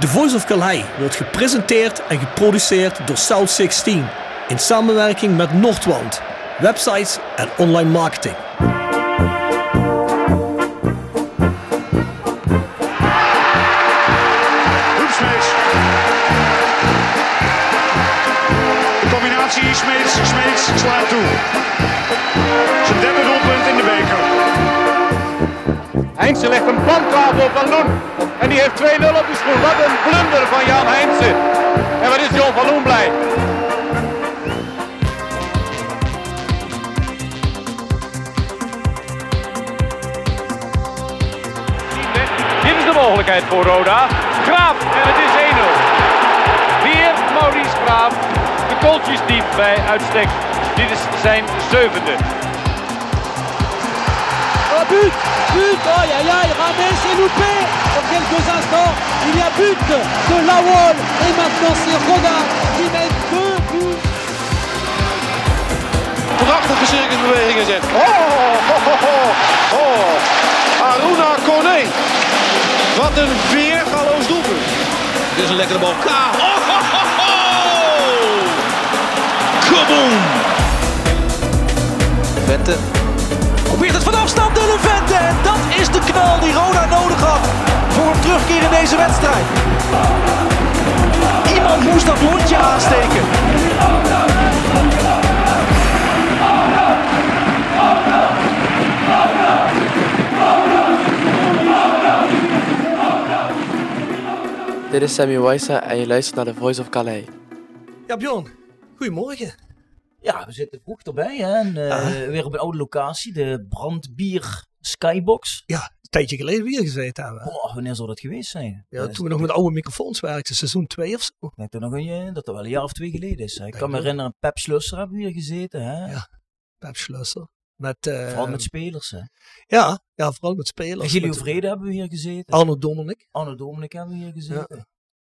The Voice of Calais wordt gepresenteerd en geproduceerd door South 16 in samenwerking met Noordwand, websites en online marketing. De combinatie Smeets, Smeets slaat toe. Zijn derde doelpunt in de beker. Heinze legt een planttafel op Van Loen. En die heeft 2-0 op de schoen. Wat een blunder van Jan Heinze. En wat is John van Loen blij. Dit is de mogelijkheid voor Roda. Graaf en het is 1-0. Weer Maurice Graaf. De kooltjesdief bij uitstek. Dit is zijn zevende. Oh but Aïe aïe aïe Rames est loupé Dans quelques instants, il y a but de Lawol Et maintenant c'est Roda qui met deux buts prachtige circusbewegingen zet. Oh, oh, oh, oh, oh. Aruna Kone. Wat een weergaloos doelpunt. Dit is een lekkere bal. K. Oh, ho, ho, ho. Kaboom. Vente probeert het van afstand de Vente. En dat is de knal die Roda nodig had voor een terugkeer in deze wedstrijd. Iemand moest dat hondje aansteken. Dit is Sammy Wijsa en je luistert naar The Voice of Calais. Ja, Bjorn, goedemorgen. We zitten vroeg erbij. Hè? En, uh, Weer op een oude locatie, de Brandbier Skybox. Ja, een tijdje geleden weer gezeten hebben. Oh, wanneer zou dat geweest zijn? Ja, toen we nog met oude microfoons werkten, seizoen 2 of zo. Nee, toen nog een, dat er wel een jaar of twee geleden is. Hè? Ik kan me herinneren, Pep Slusser hebben we hier gezeten. Hè? Ja, Pep Slusser. Met, uh, vooral met spelers, hè? Ja, ja vooral met spelers. En Gilio Vrede hebben we hier gezeten. Arno Dominic. Arno Dominic hebben we hier gezeten.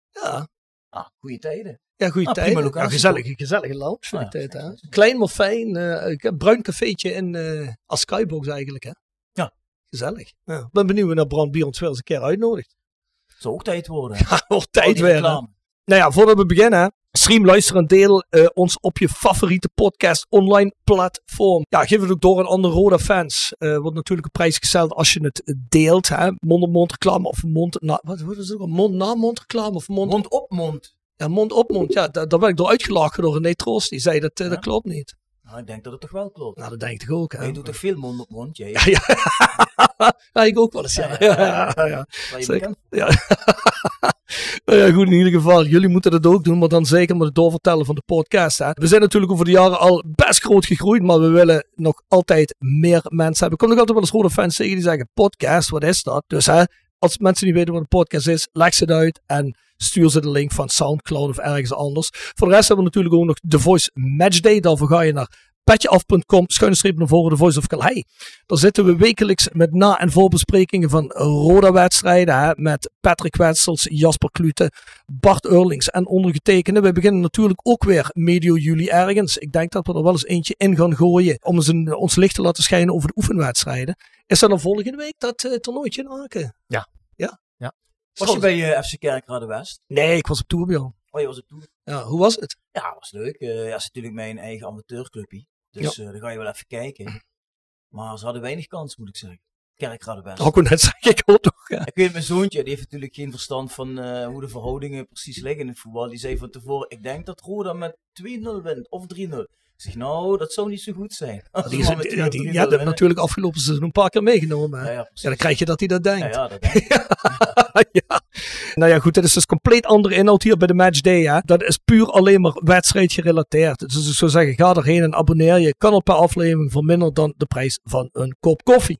Ja. ja. Ah, goede tijden. Ja, goede ah, tijden. Ja, gezellige, gezellige lounge ja, tijd, hè. Klein maar fijn. Uh, bruin cafeetje in uh, als skybox eigenlijk, hè. Ja. Gezellig. Ja. Ben benieuwd naar Brand ons wel eens een keer uitnodigt. Zou ook tijd worden. Ja, wordt tijd weer. Nou ja, voordat we beginnen, stream, luister en deel uh, ons op je favoriete podcast online platform. Ja, geef het ook door aan andere Roda fans. Uh, wordt natuurlijk een prijs gesteld als je het deelt. Hè? Mond op mond reclame of mond, na, wat, wat is het ook? Mond na mond reclame of mond, mond op mond. Ja, mond op mond. Ja, daar, daar ben ik door uitgelachen door René Troost. Die zei dat ja? dat klopt niet. Nou, ik denk dat het toch wel klopt. Nou, dat denk ik toch ook. Hè? Je doet toch veel mond op mond, jij? Ja, ja. ja ik ook wel eens, ja. ja, ja. Zeker. Ja. nou ja, goed, in ieder geval. Jullie moeten dat ook doen, maar dan zeker met het doorvertellen van de podcast. Hè. We zijn natuurlijk over de jaren al best groot gegroeid, maar we willen nog altijd meer mensen hebben. Ik kom nog altijd wel eens rode fans tegen die zeggen, podcast, wat is dat? Dus hè, als mensen niet weten wat een podcast is, leg ze het uit en stuur ze de link van Soundcloud of ergens anders. Voor de rest hebben we natuurlijk ook nog The Voice Matchday. Daarvoor ga je naar petjeaf.com, schuine streep naar voren, The Voice of Calais. Daar zitten we wekelijks met na- en voorbesprekingen van Roda-wedstrijden. Met Patrick Wetsels, Jasper Klute, Bart Eurlings en ondergetekende. We beginnen natuurlijk ook weer medio juli ergens. Ik denk dat we er wel eens eentje in gaan gooien om ons, een, ons licht te laten schijnen over de oefenwedstrijden. Is dat dan volgende week dat uh, toernooitje in Aken? Ja. Was je bij uh, FC Kerkrade West? Nee, ik was op tour, Bjorn. Oh, je was op tour? Ja, hoe was het? Ja, was leuk. Uh, ja, is natuurlijk mijn eigen amateurclubje. Dus ja. uh, dan ga je wel even kijken. Maar ze hadden weinig kans, moet ik zeggen. Kerkrade West. Ook net zeg ik ook toch. Ja. Ik weet mijn zoontje, die heeft natuurlijk geen verstand van uh, hoe de verhoudingen precies liggen in het voetbal. Die zei van tevoren, ik denk dat Roda met 2-0 wint of 3-0. Ik zeg, nou, dat zou niet zo goed zijn. Ja, die, die, die, die, had natuurlijk afgelopen seizoen een paar keer meegenomen. Ja, ja, ja, dan krijg je dat hij dat denkt. Ja, dat denk ik. ja. Nou ja, goed, dat is dus compleet andere inhoud hier bij de Matchday. Hè. Dat is puur alleen maar wedstrijd gerelateerd. Dus ik zou zeggen, ga erheen en abonneer je. Kan op per aflevering voor minder dan de prijs van een kop koffie.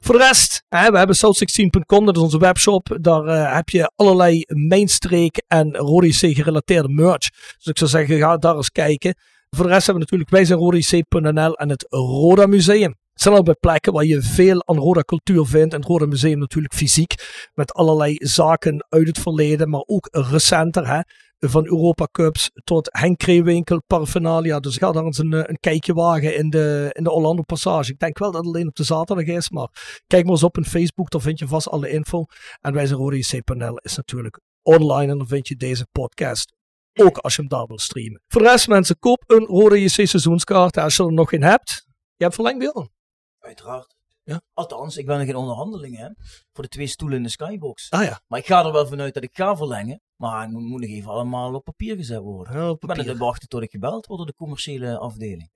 Voor de rest, hè, we hebben south16.com, dat is onze webshop. Daar uh, heb je allerlei mainstreek en Rodi C gerelateerde merch. Dus ik zou zeggen, ga daar eens kijken. Voor de rest hebben we natuurlijk wij zijn rodic.nl en het Roda Museum. Het zijn bij plekken waar je veel aan Roda cultuur vindt. En het Roda Museum natuurlijk fysiek. Met allerlei zaken uit het verleden, maar ook recenter. Hè? Van Europa Cups tot Henk Kreewinkel, paraphernalia. Dus ga daar eens een, een kijkje wagen in de, in de Orlando Passage. Ik denk wel dat het alleen op de zaterdag is, maar kijk maar eens op in Facebook, daar vind je vast alle info. En wij zijn rodic.nl is natuurlijk online en dan vind je deze podcast ook als je hem daar wil streamen. Voor de rest mensen, koop een rode JC seizoenskaart als je er nog geen hebt. Je hebt verlengd Bjorn. Uiteraard. Ja? Althans, ik ben nog in onderhandelingen hè, voor de twee stoelen in de skybox. Ah ja. Maar ik ga er wel vanuit dat ik ga verlengen. Maar het moet, nog even allemaal op papier gezet worden. Ja, op Ik ben papier. er te wachten tot ik gebeld word door de commerciële afdeling.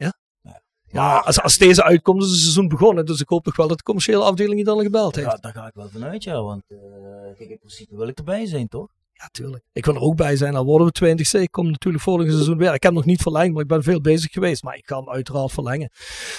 Ja, als, als deze uitkomt, is het seizoen begonnen. Dus ik hoop toch wel dat de commerciële afdeling je dan gebeld heeft. Ja, daar ga ik wel vanuit, ja. Want kijk, in principe wil ik erbij zijn, toch? Ja, tuurlijk. Ik wil er ook bij zijn. Al worden we 20 Ik kom natuurlijk volgend seizoen weer. Ik heb nog niet verlengd, maar ik ben veel bezig geweest. Maar ik ga hem uiteraard verlengen.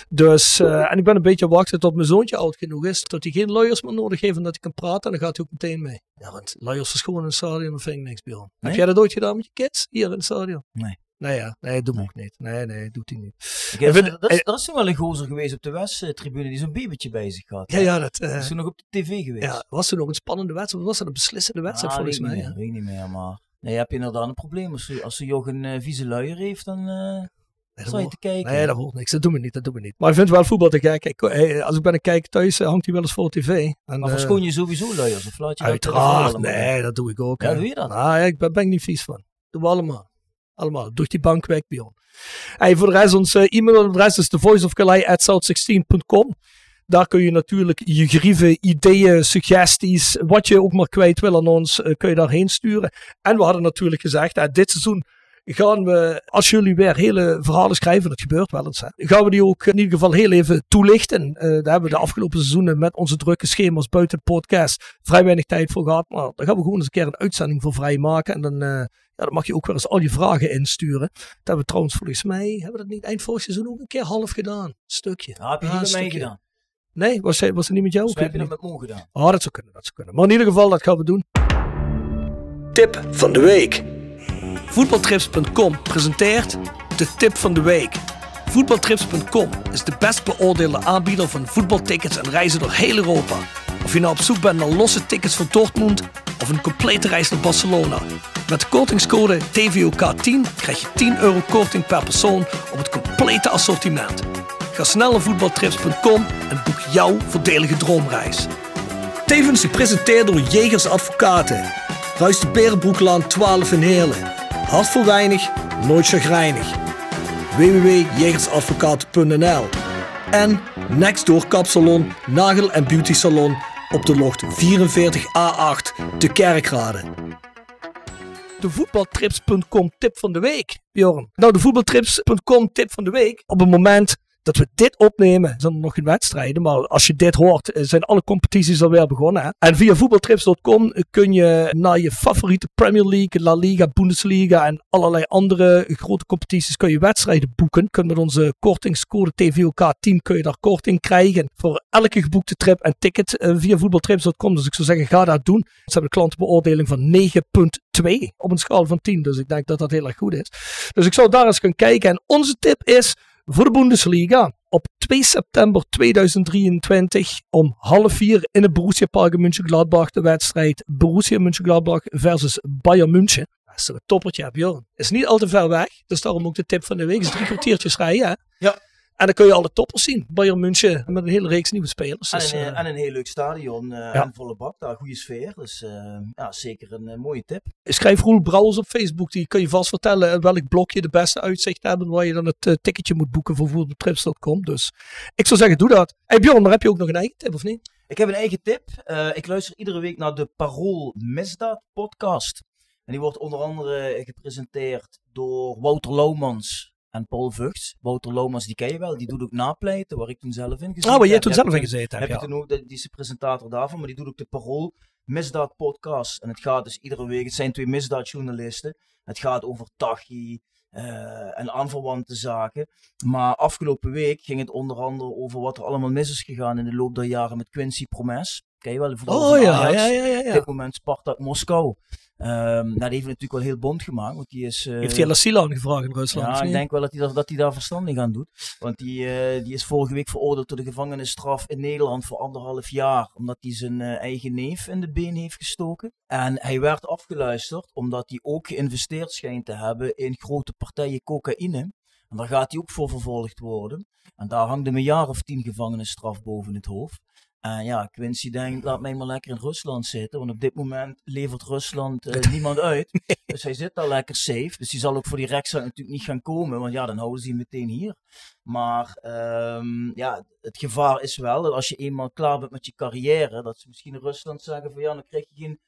Dus, eh, en ik ben een beetje wachten tot mijn zoontje oud genoeg is. Dat hij geen lawyers meer nodig heeft en dat ik kan praten. En dan gaat hij ook meteen mee. Ja, want lawyers is gewoon in het stadion. Dat vind ik niks bij ons. Heb Nee? jij dat ooit gedaan met je kids? Hier in het stadion? Nee. Nee, ja. Nee, dat doe ik ook niet. Nee, nee, doet hij niet. Ik heb, vind- dat, is, dat is toen wel een gozer geweest op de West-tribune die zo'n babytje bij zich had. Ja, ja, dat, eh, Dat is toen nog op de tv geweest. ja, was er nog een spannende wedstrijd? Was dat een beslissende wedstrijd Ah, volgens mij? ik ja? niet meer, weet ik niet meer, maar... Nee, heb je inderdaad een probleem. Als als ze Jog een eh, vieze luier heeft, dan eh Nee, dat sta je te kijken. Nee, dat hoort niks. Dat doen we niet. Dat doen we niet. Maar ik vind wel voetbal te gek. Ik, eh, als ik ben een kijken thuis, eh, hangt hij wel eens voor tv. En, maar eh, verschoon je sowieso luiers? Of laat je Uiteraard. Nee, dat doe ik ook. Ja, hè. doe je dat? Nou, ja, ik ben, ben ik niet vies van. Doen we allemaal. Allemaal. Door die bank weg, Bjorn. Hey, voor de rest, ons e-mailadres is thevoiceofcalais.south16.com. Daar kun je natuurlijk je grieven, ideeën, suggesties, wat je ook maar kwijt wil aan ons, eh, kun je daarheen sturen. En we hadden natuurlijk gezegd, dit seizoen gaan we, als jullie weer hele verhalen schrijven, dat gebeurt wel eens, hè, gaan we die ook in ieder geval heel even toelichten. Eh, daar hebben we de afgelopen seizoenen met onze drukke schema's buiten de podcast vrij weinig tijd voor gehad. Maar daar gaan we gewoon eens een keer een uitzending voor vrij maken. En dan, eh, ja, dan mag je ook weer eens al je vragen insturen. Dat hebben we trouwens volgens mij, hebben we dat niet eind vorig seizoen ook een keer half gedaan. Een stukje. Ja, heb je Ah, niet een met mij gedaan? Nee, was, hij- was het niet met jou? Ik heb je dat het met Mo gedaan. Oh, dat zou kunnen, dat zou kunnen. Maar in ieder geval, dat gaan we doen. Tip van de week. Voetbaltrips.com presenteert de tip van de week. Voetbaltrips.com is de best beoordeelde aanbieder van voetbaltickets en reizen door heel Europa. Of je nou op zoek bent naar losse tickets voor Dortmund of een complete reis naar Barcelona. Met de kortingscode TVOK10 krijg je 10 euro korting per persoon op het complete assortiment. Ga snel naar voetbaltrips.com en boek jouw voordelige droomreis. Tevens gepresenteerd door Jegers Advocaten. Ruist de Berenbroeklaan 12 in Heerlen. Hart voor weinig, nooit chagrijnig. www.jegersadvocaten.nl En Nextdoor Kapsalon, Nagel en Beauty Salon op de locht 44A8 te Kerkrade. De voetbaltrips.com tip van de week, Bjorn. Nou, de voetbaltrips.com tip van de week. Op het moment dat we dit opnemen, zijn er nog geen wedstrijden. Maar als je dit hoort, eh, zijn alle competities alweer begonnen. Hè? En via voetbaltrips.com kun je naar je favoriete Premier League, La Liga, Bundesliga en allerlei andere grote competities kun je wedstrijden boeken. Kun met onze kortingscode TVOK10 kun je daar korting krijgen voor elke geboekte trip en ticket eh, via voetbaltrips.com. Dus ik zou zeggen, ga dat doen. Ze hebben een klantenbeoordeling van 9.2 op een schaal van 10. Dus ik denk dat dat heel erg goed is. Dus ik zou daar eens gaan kijken. En onze tip is voor de Bundesliga. Op 2 september 2023 om half vier in het Borussia Park in München-Gladbach de wedstrijd Borussia München-Gladbach versus Bayern München. Dat is een toppertje, hè, Bjorn. Is niet al te ver weg. Dus daarom ook de tip van de week. Is drie kwartiertjes rijden, hè? Ja. En dan kun je alle toppers zien. Bayern München met een hele reeks nieuwe spelers. En Dus, een, eh, en een heel leuk stadion Ja. en volle bak. Daar goede sfeer. Dus eh, ja, zeker een mooie tip. Schrijf Roel Brouwers op Facebook. Die kan je vast vertellen welk blokje de beste uitzicht hebben. Waar je dan het ticketje moet boeken voor voetbaltrips.com. Dus ik zou zeggen, doe dat. Hey Bjorn, maar heb je ook nog een eigen tip of niet? Ik heb een eigen tip. Ik luister iedere week naar de Parool Misdaad podcast. En die wordt onder andere gepresenteerd door Wouter Lomans en Paul Vugts. Wouter Lomans, die ken je wel. Die doet ook napleiten, waar ik toen zelf in gezeten Ah, waar jij heb. toen zelf in heb gezeten Heb hebt, je ja. toen ook, die is de presentator daarvan, maar die doet ook de Parool Misdaad podcast. En het gaat dus iedere week, het zijn twee misdaadjournalisten. Het gaat over Tachi eh, en aanverwante zaken. Maar afgelopen week ging het onder andere over wat er allemaal mis is gegaan in de loop der jaren met Quincy Promes. Ken je wel? de Oh van ja, Ajax. ja, ja, ja, Op dit moment Spartak Moskou. Ehm nou, die heeft het natuurlijk wel heel bond gemaakt. Want die is, eh, Heeft hij Lassila aangevraagd in Rusland? ja, ik denk wel dat hij, daar, dat hij daar verstandig aan doet. Want die, eh, die is vorige week veroordeeld tot de gevangenisstraf in Nederland voor anderhalf jaar. Omdat hij zijn eh, eigen neef in de been heeft gestoken. En hij werd afgeluisterd omdat hij ook geïnvesteerd schijnt te hebben in grote partijen cocaïne. En daar gaat hij ook voor vervolgd worden. En daar hangt hem een jaar of tien gevangenisstraf boven het hoofd. En ja, Quincy denkt, laat mij maar lekker in Rusland zitten. Want op dit moment levert Rusland eh, niemand uit. Dus hij zit daar lekker safe. Dus die zal ook voor die rechtszaak natuurlijk niet gaan komen. Want ja, dan houden ze hem meteen hier. Maar ehm, ja, het gevaar is wel dat als je eenmaal klaar bent met je carrière. Dat ze misschien in Rusland zeggen van ja, dan krijg je geen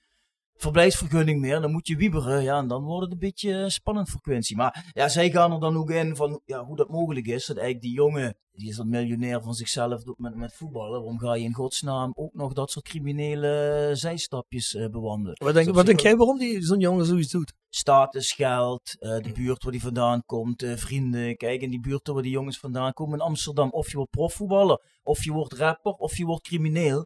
verblijfsvergunning meer. Dan moet je wieberen. Ja, en dan wordt het een beetje spannend voor Quincy. Maar ja, zij gaan er dan ook in van ja, hoe dat mogelijk is. Dat eigenlijk die jongen, die is een miljonair van zichzelf doet met, met voetballen. Waarom ga je in godsnaam ook nog dat soort criminele zijstapjes uh, bewandelen? Wat denk, wat denk jij waarom die zo'n jongen zoiets doet? Status, geld, uh, de buurt waar die vandaan komt, uh, vrienden. Kijk, in die buurt waar die jongens vandaan komen in Amsterdam. Of je wordt profvoetballer, of je wordt rapper, of je wordt crimineel.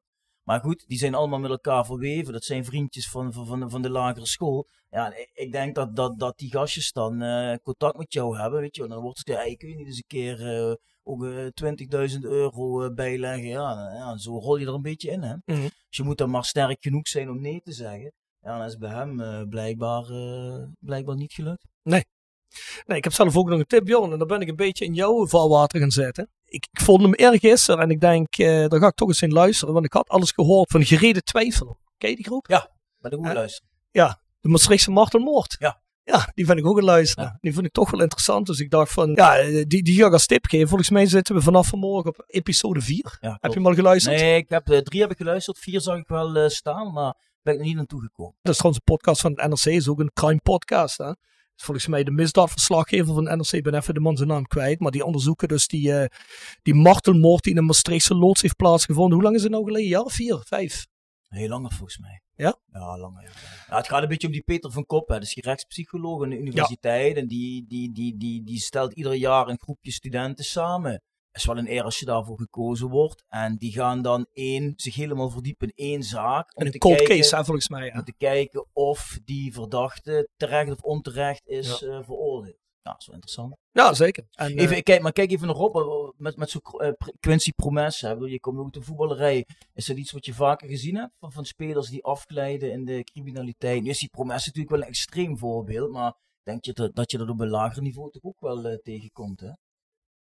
Maar goed, die zijn allemaal met elkaar verweven. Dat zijn vriendjes van, van, van, de, lagere school. Ja, ik denk dat, dat, dat die gastjes dan uh, contact met jou hebben. Weet je, dan wordt het, hey, kun je niet eens een keer uh, ook uh, 20.000 euro bijleggen? Ja, ja, zo rol je er een beetje in. Hè? Mm -hmm. Dus je moet dan maar sterk genoeg zijn om nee te zeggen. Ja, dat is bij hem blijkbaar, blijkbaar niet gelukt. Nee. Nee, ik heb zelf ook nog een tip, Jon. En dan ben ik een beetje in jouw valwater gaan zetten. Ik, ik vond hem erg gisteren en ik denk, uh, daar ga ik toch eens in luisteren. Want ik had alles gehoord van Gerede Twijfel. Ken je die groep? Ja, bij de goede luisteren. Ja, de Maastrichtse Martel Moord. Ja. Ja, die vind ik ook een luisteren. Ja. Die vind ik toch wel interessant. Dus ik dacht van, ja, die, die ga ik als tip geven. Volgens mij zitten we vanaf vanmorgen op episode 4. Ja, heb je hem al geluisterd? Nee, ik heb, uh, drie heb ik geluisterd. Vier zag ik wel uh, staan, maar ben ik niet naartoe gekomen. Dat is trouwens een podcast van het NRC. is ook een crime podcast, hè? Volgens mij de misdaadverslaggever van NRC, ik ben even de man zijn naam kwijt, maar die onderzoeken dus die, uh, die martelmoord die in een Maastrichtse loods heeft plaatsgevonden. Hoe lang is het nou geleden? Ja, vier, vijf? Heel langer volgens mij. Ja? Ja, langer. Ja. het gaat een beetje om die Peter van Kop, hè. dat is die rechtspsycholoog aan de universiteit. Ja. En die, die, die, die, die stelt ieder jaar een groepje studenten samen is wel een eer als je daarvoor gekozen wordt. En die gaan dan één, zich helemaal verdiepen in één zaak. Om een cold kijken, case, hè, volgens mij. Ja. Om te kijken of die verdachte terecht of onterecht is ja. uh, veroordeeld. Ja, dat is wel interessant. Ja, zeker. En, even, uh, kijk, maar kijk even naar Rob, met, met zo'n uh, Quincy Promes. Hè, je komt ook de voetballerij. Is dat iets wat je vaker gezien hebt? Van, van spelers die afglijden in de criminaliteit. Nu is die Promes natuurlijk wel een extreem voorbeeld. Maar denk je dat, dat je dat op een lager niveau toch ook wel uh, tegenkomt, hè?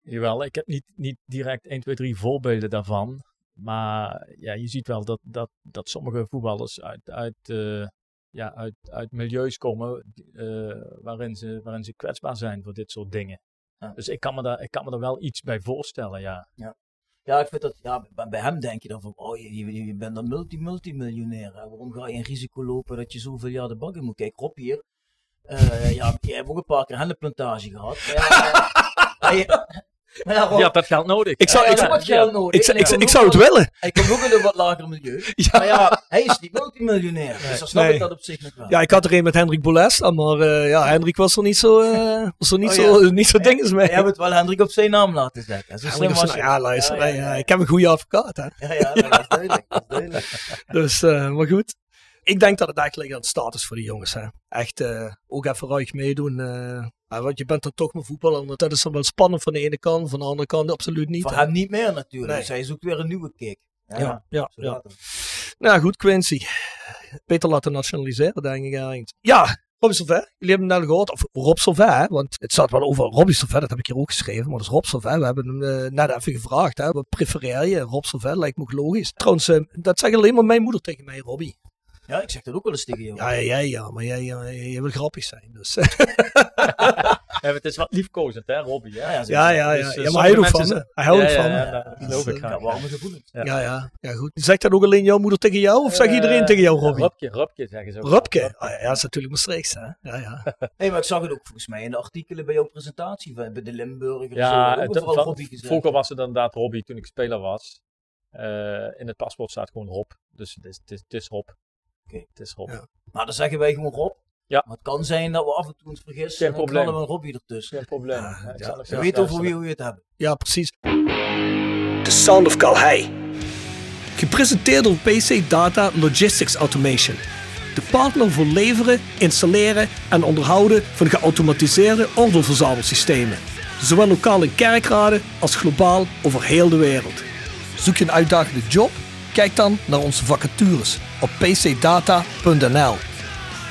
Jawel, ik heb niet, niet direct 1, 2, 3 voorbeelden daarvan. Maar ja, je ziet wel dat, dat, dat sommige voetballers uit, uit, uh, ja, uit, uit milieus komen uh, waarin, ze, waarin ze kwetsbaar zijn voor dit soort dingen. Ja. Dus ik kan, me daar, ik kan me daar wel iets bij voorstellen, ja. Ja, ja ik vind dat, ja, bij hem denk je dan van, oh, je, je, je bent dan multi-multimiljonair. Waarom ga je een risico lopen dat je zoveel jaar de bak in moet? Kijk, Rob hier, uh, ja, jij hebt ook een paar keer hennepplantage gehad. Ja, Ja, ja, dat geld nodig. Ik zou, ja, ik, ja, wat geld nodig. Ik, ik, ik, zou het willen. Hij komt ook in een wat lager milieu. Ja. Maar ja, hij is niet multimiljonair. Dus dan snap nee. ik dat op zich nog wel. Ja, ik had er een met Hendrik Boles, maar uh, ja, Hendrik was er niet zo, uh, was er niet oh, zo, niet zo dinges mee. Jij hebt het wel Hendrik op zijn naam laten zetten. Zo slim was ja, luister, ja, ik heb een goede advocaat. Hè. Ja, ja, dat is duidelijk. Dat is duidelijk. dus, uh, maar goed. Ik denk dat het eigenlijk aan het status voor die jongens. Hè. Echt uh, ook even ruig meedoen. Uh, want je bent er toch met voetbal. Dat is dan wel spannend van de ene kant, van de andere kant absoluut niet. Hem niet meer natuurlijk. Nee. Zij zoekt weer een nieuwe kick. Ja, ja. ja, ja. Nou goed, Quincy. Beter laten nationaliseren, denk ik eigenlijk. Ja, Robbie Sauvet. Jullie hebben hem net gehoord. Of Rob Sauvet, want het staat wel over Robbie Sauvet. Dat heb ik hier ook geschreven. Maar dat is Rob Sauvet. We hebben hem uh, net even gevraagd. Hè. Wat prefereer je? Rob Sauvet lijkt me ook logisch. Trouwens, uh, dat zegt alleen maar mijn moeder tegen mij, Robbie. Ja, ik zeg dat ook wel eens tegen jou. Ja, ja, ja maar jij, jij, wil grappig zijn. Dus. ja, het is wat liefkozend, hè, Robbie? Hè? Ja, ja, ja. ja, dus, ja maar hij houdt van me. Hij houdt van me. Ja, geloof ik. Ja, warme gevoelens. Ja. Ja, ja, ja, goed. Zegt dat ook alleen jouw moeder tegen jou? Of zegt iedereen tegen jou, Robbie? Robje, Robje zeggen ze ook. Robje? Oh, ja, dat is natuurlijk Maastrichts, hè? Ja, ja. Nee, maar ik zag het ook volgens mij in de artikelen bij jouw presentatie, bij de Limburger. Ja, vroeger was het inderdaad Robbie toen ik speler was. Uh, in het paspoort staat gewoon Rob. Dus het is, het is, het is Rob. Oké, okay. het is Rob. Ja. Nou, dan zeggen wij gewoon Rob. Ja. Maar het kan zijn dat we af en toe ons vergissen Geen en dan probleem. knallen we een Robbie ertussen. Geen probleem. Ja, ja, we weten over wie we het hebben. Ja, precies. The Sound of Calhei. Gepresenteerd door PC Data Logistics Automation. De partner voor leveren, installeren en onderhouden van geautomatiseerde ordeelverzamelsystemen. Zowel lokaal in kerkraden als globaal over heel de wereld. Zoek je een uitdagende job? Kijk dan naar onze vacatures op pcdata.nl.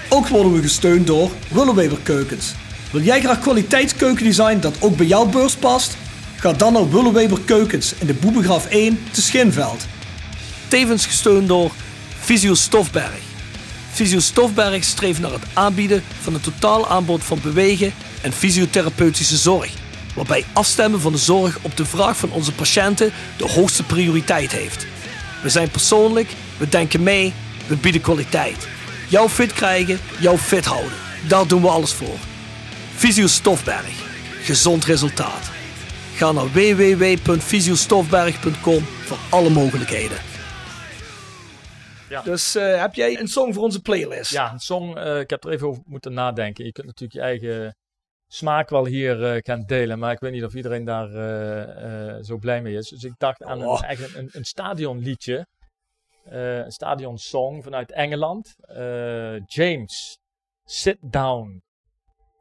Ook worden we gesteund door Willeweber Keukens. Wil jij graag kwaliteitskeukendesign dat ook bij jouw beurs past? Ga dan naar Willeweber Keukens in de Boebegraaf 1 te Schinveld. tevens gesteund door Visio Stofberg. Visio Stofberg streeft naar het aanbieden van een totaal aanbod van bewegen en fysiotherapeutische zorg, waarbij afstemmen van de zorg op de vraag van onze patiënten de hoogste prioriteit heeft. We zijn persoonlijk, we denken mee, we bieden kwaliteit. Jou fit krijgen, jou fit houden. Daar doen we alles voor. Visio Stofberg. Gezond resultaat. Ga naar www.visiostofberg.com voor alle mogelijkheden. Ja. Dus eh, heb jij een song voor onze playlist? Ja, een song, eh, ik heb er even over moeten nadenken. Je kunt natuurlijk je eigen smaak wel hier eh, gaan delen, maar ik weet niet of iedereen daar eh, eh, zo blij mee is. Dus ik dacht aan Oh. een, een, een stadionliedje, een stadionsong vanuit Engeland. James, Sit Down.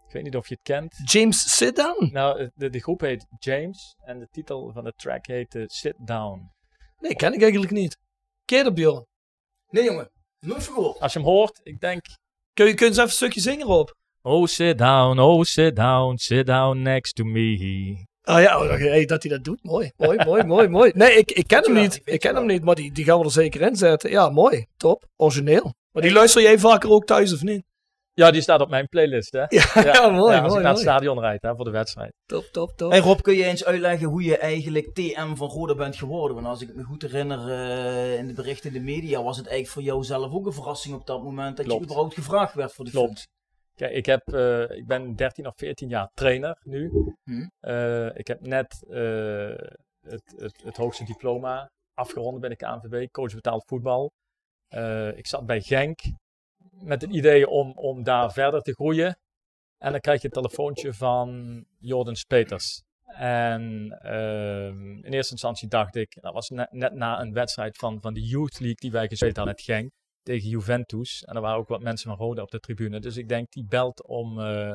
Ik weet niet of je het kent. James Sit Down? Nou, de, de groep heet James en de titel van de track heet Sit Down. Nee, ken ik eigenlijk niet. Je dat, Bjorn? Nee, jongen. Nooit verhoord. Als je hem hoort, ik denk... Kun je, kun je eens even een stukje zingen, Rob? Oh, sit down, oh, sit down, sit down next to me. Ah ja, oh, hey, dat hij dat doet. Mooi, mooi, mooi, mooi, mooi. Nee, ik, ik ken hem niet. Ik ken hem niet, maar die, die gaan we er zeker in zetten. Ja, mooi. Top. Origineel. Maar die luister jij vaker ook thuis of niet? Ja, die staat op mijn playlist, hè? Ja, ja, mooi, als mooi, ik naar het mooi. stadion rijd, hè, voor de wedstrijd. Top, top, top. Hey Rob, kun je eens uitleggen hoe je eigenlijk TM van Roda bent geworden? Want als ik me goed herinner eh, in de berichten in de media, was het eigenlijk voor jou zelf ook een verrassing op dat moment dat Klopt. je überhaupt gevraagd werd voor de Klopt. Kijk, ik, heb, eh, ik ben 13 of 14 jaar trainer nu. Hm. Eh, ik heb net eh, het, het, het hoogste diploma afgerond bij de KNVB, coach betaald voetbal. Ik zat bij Genk met het idee om, om daar verder te groeien. En dan krijg je een telefoontje van Jordan Peters. En ehm, in eerste instantie dacht ik, dat was net, net na een wedstrijd van, van de Youth League die wij gespeeld hadden met Genk tegen Juventus. En er waren ook wat mensen van Roda op de tribune. Dus ik denk, die belt om, eh,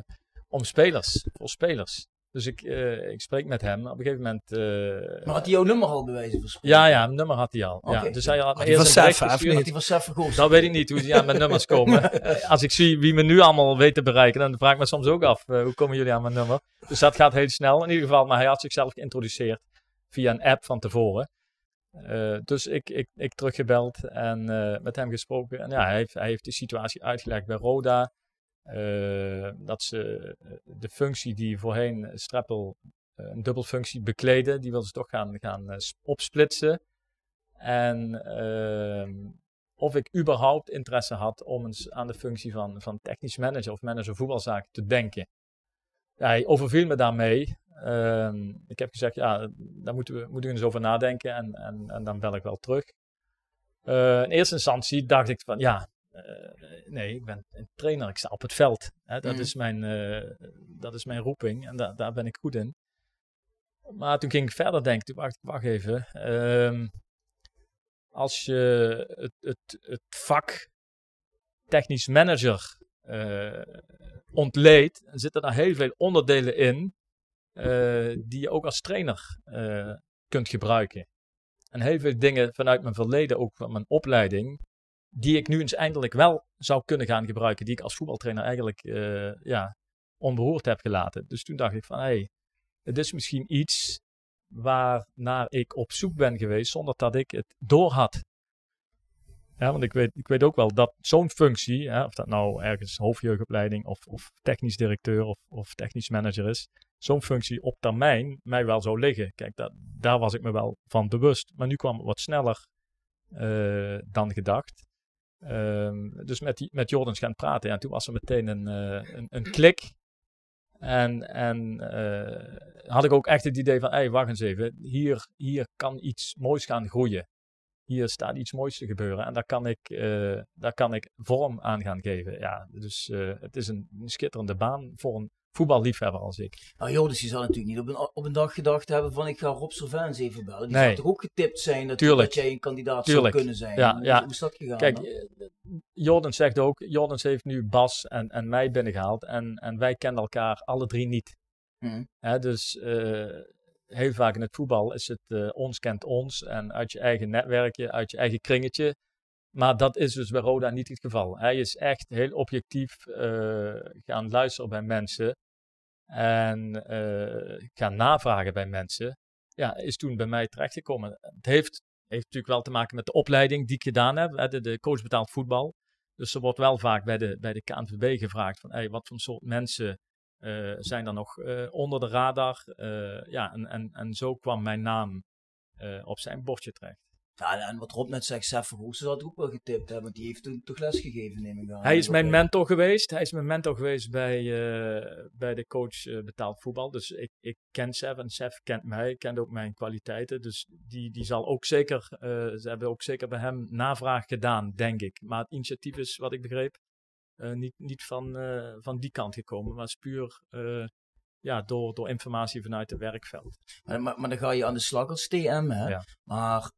om spelers, voor spelers. Dus ik, eh, ik spreek met hem. Op een gegeven moment... eh, Maar had hij jouw nummer al van spreken? ja, ja, een nummer had hij al. Ja, Oké. dus hij had hij eerst gestuurd. niet? Die was zelf vergozen. Dat weet ik niet, hoe die aan mijn nummers komen. Als ik zie wie me nu allemaal weet te bereiken, dan vraag ik me soms ook af, hoe komen jullie aan mijn nummer? Dus dat gaat heel snel in ieder geval. Maar hij had zichzelf geïntroduceerd via een app van tevoren. Eh, dus ik, ik, ik teruggebeld en eh, met hem gesproken. En ja, hij heeft, hij heeft de situatie uitgelegd bij Roda. eh, dat ze de functie die voorheen Streppel een dubbelfunctie bekleden, die wil ze toch gaan, gaan sp- opsplitsen. En ehm, of ik überhaupt interesse had om eens aan de functie van, van technisch manager of manager voetbalzaken te denken. Hij overviel me daarmee. Ehm, ik heb gezegd, ja, daar moeten we, moeten we eens over nadenken en, en, en dan bel ik wel terug. Eh, in eerste instantie dacht ik van, ja, eh, nee, ik ben een trainer, ik sta op het veld. Hè, dat, Mhm. is mijn, eh, dat is mijn roeping en da- daar ben ik goed in. Maar toen ging ik verder denken, toen wacht, wacht even. Ehm, als je het, het, het vak technisch manager eh ontleedt, zitten daar heel veel onderdelen in eh, die je ook als trainer eh, kunt gebruiken. En heel veel dingen vanuit mijn verleden, ook van mijn opleiding, die ik nu eens eindelijk wel zou kunnen gaan gebruiken, die ik als voetbaltrainer eigenlijk ja, onberoerd heb gelaten. Dus toen dacht ik van, hé, hey, het is misschien iets waarnaar ik op zoek ben geweest zonder dat ik het doorhad. Ja, want ik weet, ik weet ook wel dat zo'n functie, hè, of dat nou ergens hoofdjeugdopleiding of, of technisch directeur of, of technisch manager is, zo'n functie op termijn mij wel zou liggen. Kijk, dat, daar was ik me wel van bewust. Maar nu kwam het wat sneller eh, dan gedacht. Ehm, dus met, die, met Jordans gaan praten. Ja, en toen was er meteen een, eh, een, een klik. En, en eh, had ik ook echt het idee van, hey, wacht eens even, hier, hier kan iets moois gaan groeien. Hier staat iets moois te gebeuren en daar kan ik, eh, daar kan ik vorm aan gaan geven. Ja, dus eh, het is een, een schitterende baan voor een voetballiefhebber als ik. Nou Joris, die zal natuurlijk niet op een, op een dag gedacht hebben van ik ga Rob Servans even bellen. Die Nee. zou toch ook getipt zijn dat, jij een kandidaat Tuurlijk. zou kunnen zijn. Ja, hoe, ja. hoe is dat gegaan? Kijk, dan? eh, Jordan zegt ook, Jordans heeft nu Bas en, en mij binnengehaald en, en wij kennen elkaar alle drie niet. Mhm. Hè, dus heel vaak in het voetbal is het eh, ons kent ons en uit je eigen netwerkje, uit je eigen kringetje. Maar dat is dus bij Roda niet het geval. Hij is echt heel objectief eh, gaan luisteren bij mensen en eh, gaan navragen bij mensen. Ja, is toen bij mij terechtgekomen. Het heeft heeft natuurlijk wel te maken met de opleiding die ik gedaan heb. De, de coach betaald voetbal. Dus er wordt wel vaak bij de, bij de KNVB gevraagd van hey, wat voor soort mensen zijn er nog eh, onder de radar. Eh, ja, en, en, en zo kwam mijn naam eh, op zijn bordje terecht. Ja, en wat Rob net zegt, Sef Verhoeven zou het ook wel getipt hebben, want die heeft toen toch lesgegeven, neem ik aan. Hij is mijn mentor geweest. Hij is mijn mentor geweest bij, eh, bij de coach eh, betaald voetbal. Dus ik, ik ken Sef en Sef kent mij, kent ook mijn kwaliteiten. Dus die, die zal ook zeker, eh, ze hebben ook zeker bij hem navraag gedaan, denk ik. Maar het initiatief is, wat ik begreep, eh, niet, niet van, eh, van die kant gekomen, maar is puur eh, ja, door, door informatie vanuit het werkveld. Maar, maar, maar dan ga je aan de slag als TM, hè? Ja. Maar,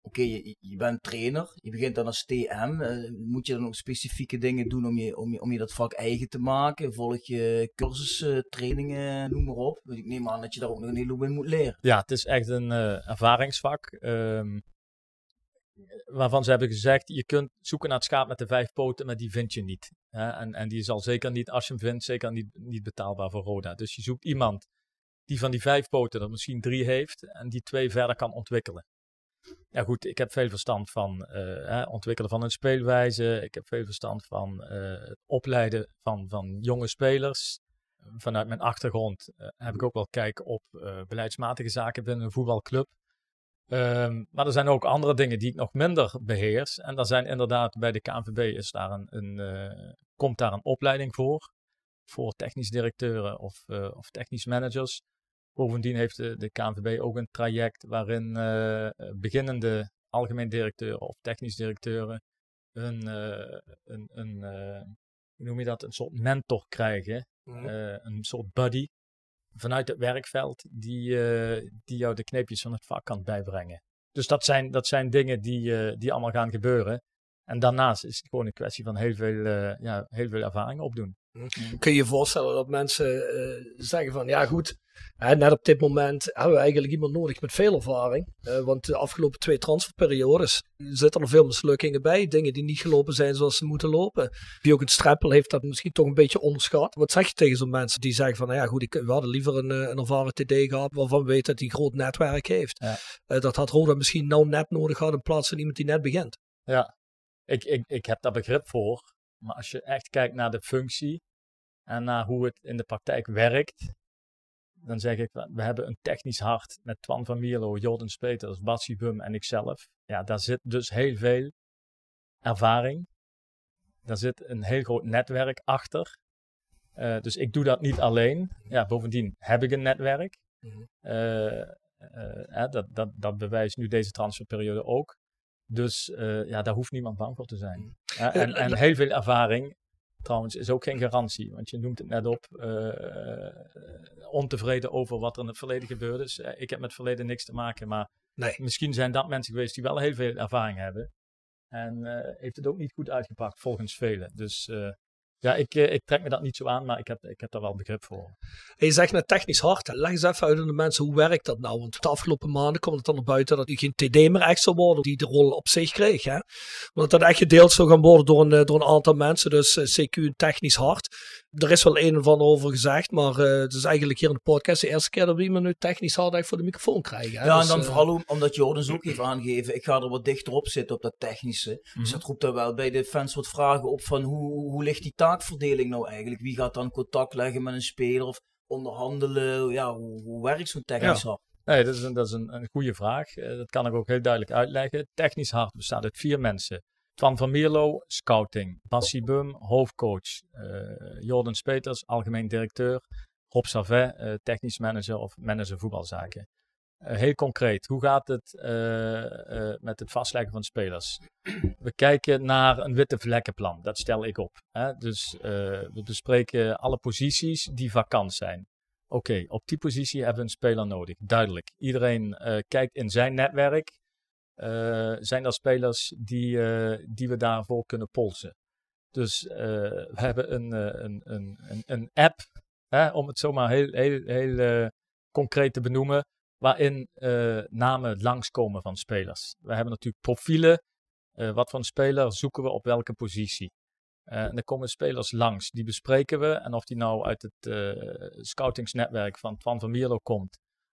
oké, je, je bent trainer, je begint dan als TM. eh, moet je dan ook specifieke dingen doen om je, om, je, om je dat vak eigen te maken? Volg je cursussen, trainingen, noem maar op. Want ik neem aan dat je daar ook nog een heleboel in moet leren. Ja, het is echt een eh, ervaringsvak. ehm, waarvan ze hebben gezegd, je kunt zoeken naar het schaap met de vijf poten, maar die vind je niet. Hè? En, en die zal zeker niet, als je hem vindt, zeker niet, niet betaalbaar voor Roda. Dus je zoekt iemand die van die vijf poten er misschien drie heeft en die twee verder kan ontwikkelen. Ja goed, ik heb veel verstand van eh, hè, ontwikkelen van een speelwijze. Ik heb veel verstand van eh, het opleiden van, van jonge spelers. Vanuit mijn achtergrond eh, heb ik ook wel kijk op beleidsmatige zaken binnen een voetbalclub. Ehm, maar er zijn ook andere dingen die ik nog minder beheers. En daar zijn inderdaad bij de KNVB is daar een, een, eh, komt daar een opleiding voor. Voor technisch directeuren of, eh, of technisch managers. Bovendien heeft de, de KNVB ook een traject waarin eh, beginnende algemeen directeuren of technisch directeuren een, een, een hoe noem je dat, een soort mentor krijgen. Eh, een soort buddy vanuit het werkveld die, eh, die jou de kneepjes van het vak kan bijbrengen. Dus dat zijn, dat zijn dingen die, eh, die allemaal gaan gebeuren. En daarnaast is het gewoon een kwestie van heel veel, eh, ja, heel veel ervaring opdoen. Kun je je voorstellen dat mensen eh, zeggen van ja goed, hè, net op dit moment hebben we eigenlijk iemand nodig met veel ervaring. Eh, want de afgelopen twee transferperiodes zitten er veel mislukkingen bij. Dingen die niet gelopen zijn zoals ze moeten lopen. Wie ook een streppel heeft dat misschien toch een beetje onderschat. Wat zeg je tegen zo'n mensen die zeggen van nou ja goed, ik, we hadden liever een, eh, een ervaren TD gehad waarvan we weten dat hij een groot netwerk heeft. Ja. Dat had Roda misschien nou net nodig gehad in plaats van iemand die net begint. Ja, ik, ik, ik heb daar begrip voor. Maar als je echt kijkt naar de functie en naar hoe het in de praktijk werkt, dan zeg ik, we hebben een technisch hart met Twan van Mierlo, Jordan Speters, Batsi Bum en ikzelf. Ja, daar zit dus heel veel ervaring. Daar zit een heel groot netwerk achter. Eh, dus ik doe dat niet alleen. Ja, bovendien heb ik een netwerk. Mhm. Eh, eh, dat, dat, dat bewijst nu deze transferperiode ook. Dus ja, daar hoeft niemand bang voor te zijn. Ja, en, en heel veel ervaring, trouwens, is ook geen garantie. Want je noemt het net op, eh, ontevreden over wat er in het verleden gebeurd is. Eh, ik heb met het verleden niks te maken, maar Nee. misschien zijn dat mensen geweest die wel heel veel ervaring hebben. En eh, heeft het ook niet goed uitgepakt, volgens velen. Dus ja, ik, eh, ik trek me dat niet zo aan, maar ik heb, ik heb daar wel begrip voor. En je zegt net technisch hard. Leg eens even uit aan de mensen, hoe werkt dat nou? Want de afgelopen maanden kwam het dan naar buiten dat u geen TD meer echt zou worden, die de rol op zich kreeg. Hè? Want dat dat echt gedeeld zou gaan worden door een, eh, door een aantal mensen. Dus eh, CQ en technisch hard. Er is wel een of ander over gezegd, maar eh, het is eigenlijk hier in de podcast de eerste keer dat we iemand nu technisch hard voor de microfoon krijgen. Hè? Ja, en Dus, dan eh, vooral omdat Jordans ook heeft aangegeven, ik ga er wat dichter op zitten op dat technische. Dus Mhm. dat roept dan wel bij de fans wat vragen op van hoe, hoe ligt die taakverdeling nou eigenlijk? Wie gaat dan contact leggen met een speler of onderhandelen? Ja, hoe, hoe werkt zo'n technisch Ja. hart? Nee, dat is een, dat is een, een goede vraag. Eh, dat kan ik ook heel duidelijk uitleggen. Technisch hart bestaat uit vier mensen. Twan van Mierlo, scouting. Bassi Bum, hoofdcoach. Eh, Jordan Speters, algemeen directeur. Rob Savet, eh, technisch manager of manager voetbalzaken. Eh, heel concreet, hoe gaat het met het vastleggen van spelers? We kijken naar een witte vlekkenplan, dat stel ik op. Hè? Dus we bespreken alle posities die vakant zijn. Oké, op die positie hebben we een speler nodig. Duidelijk. Iedereen kijkt in zijn netwerk. Eh, zijn er spelers die, eh, die we daarvoor kunnen polsen? Dus eh, we hebben een, een, een, een, app, hè, om het zomaar heel, heel, heel concreet te benoemen, waarin namen langskomen van spelers. We hebben natuurlijk profielen. Wat voor een speler zoeken we op welke positie? En dan komen spelers langs, die bespreken we. En of die nou uit het scoutingsnetwerk van van Mierlo komt,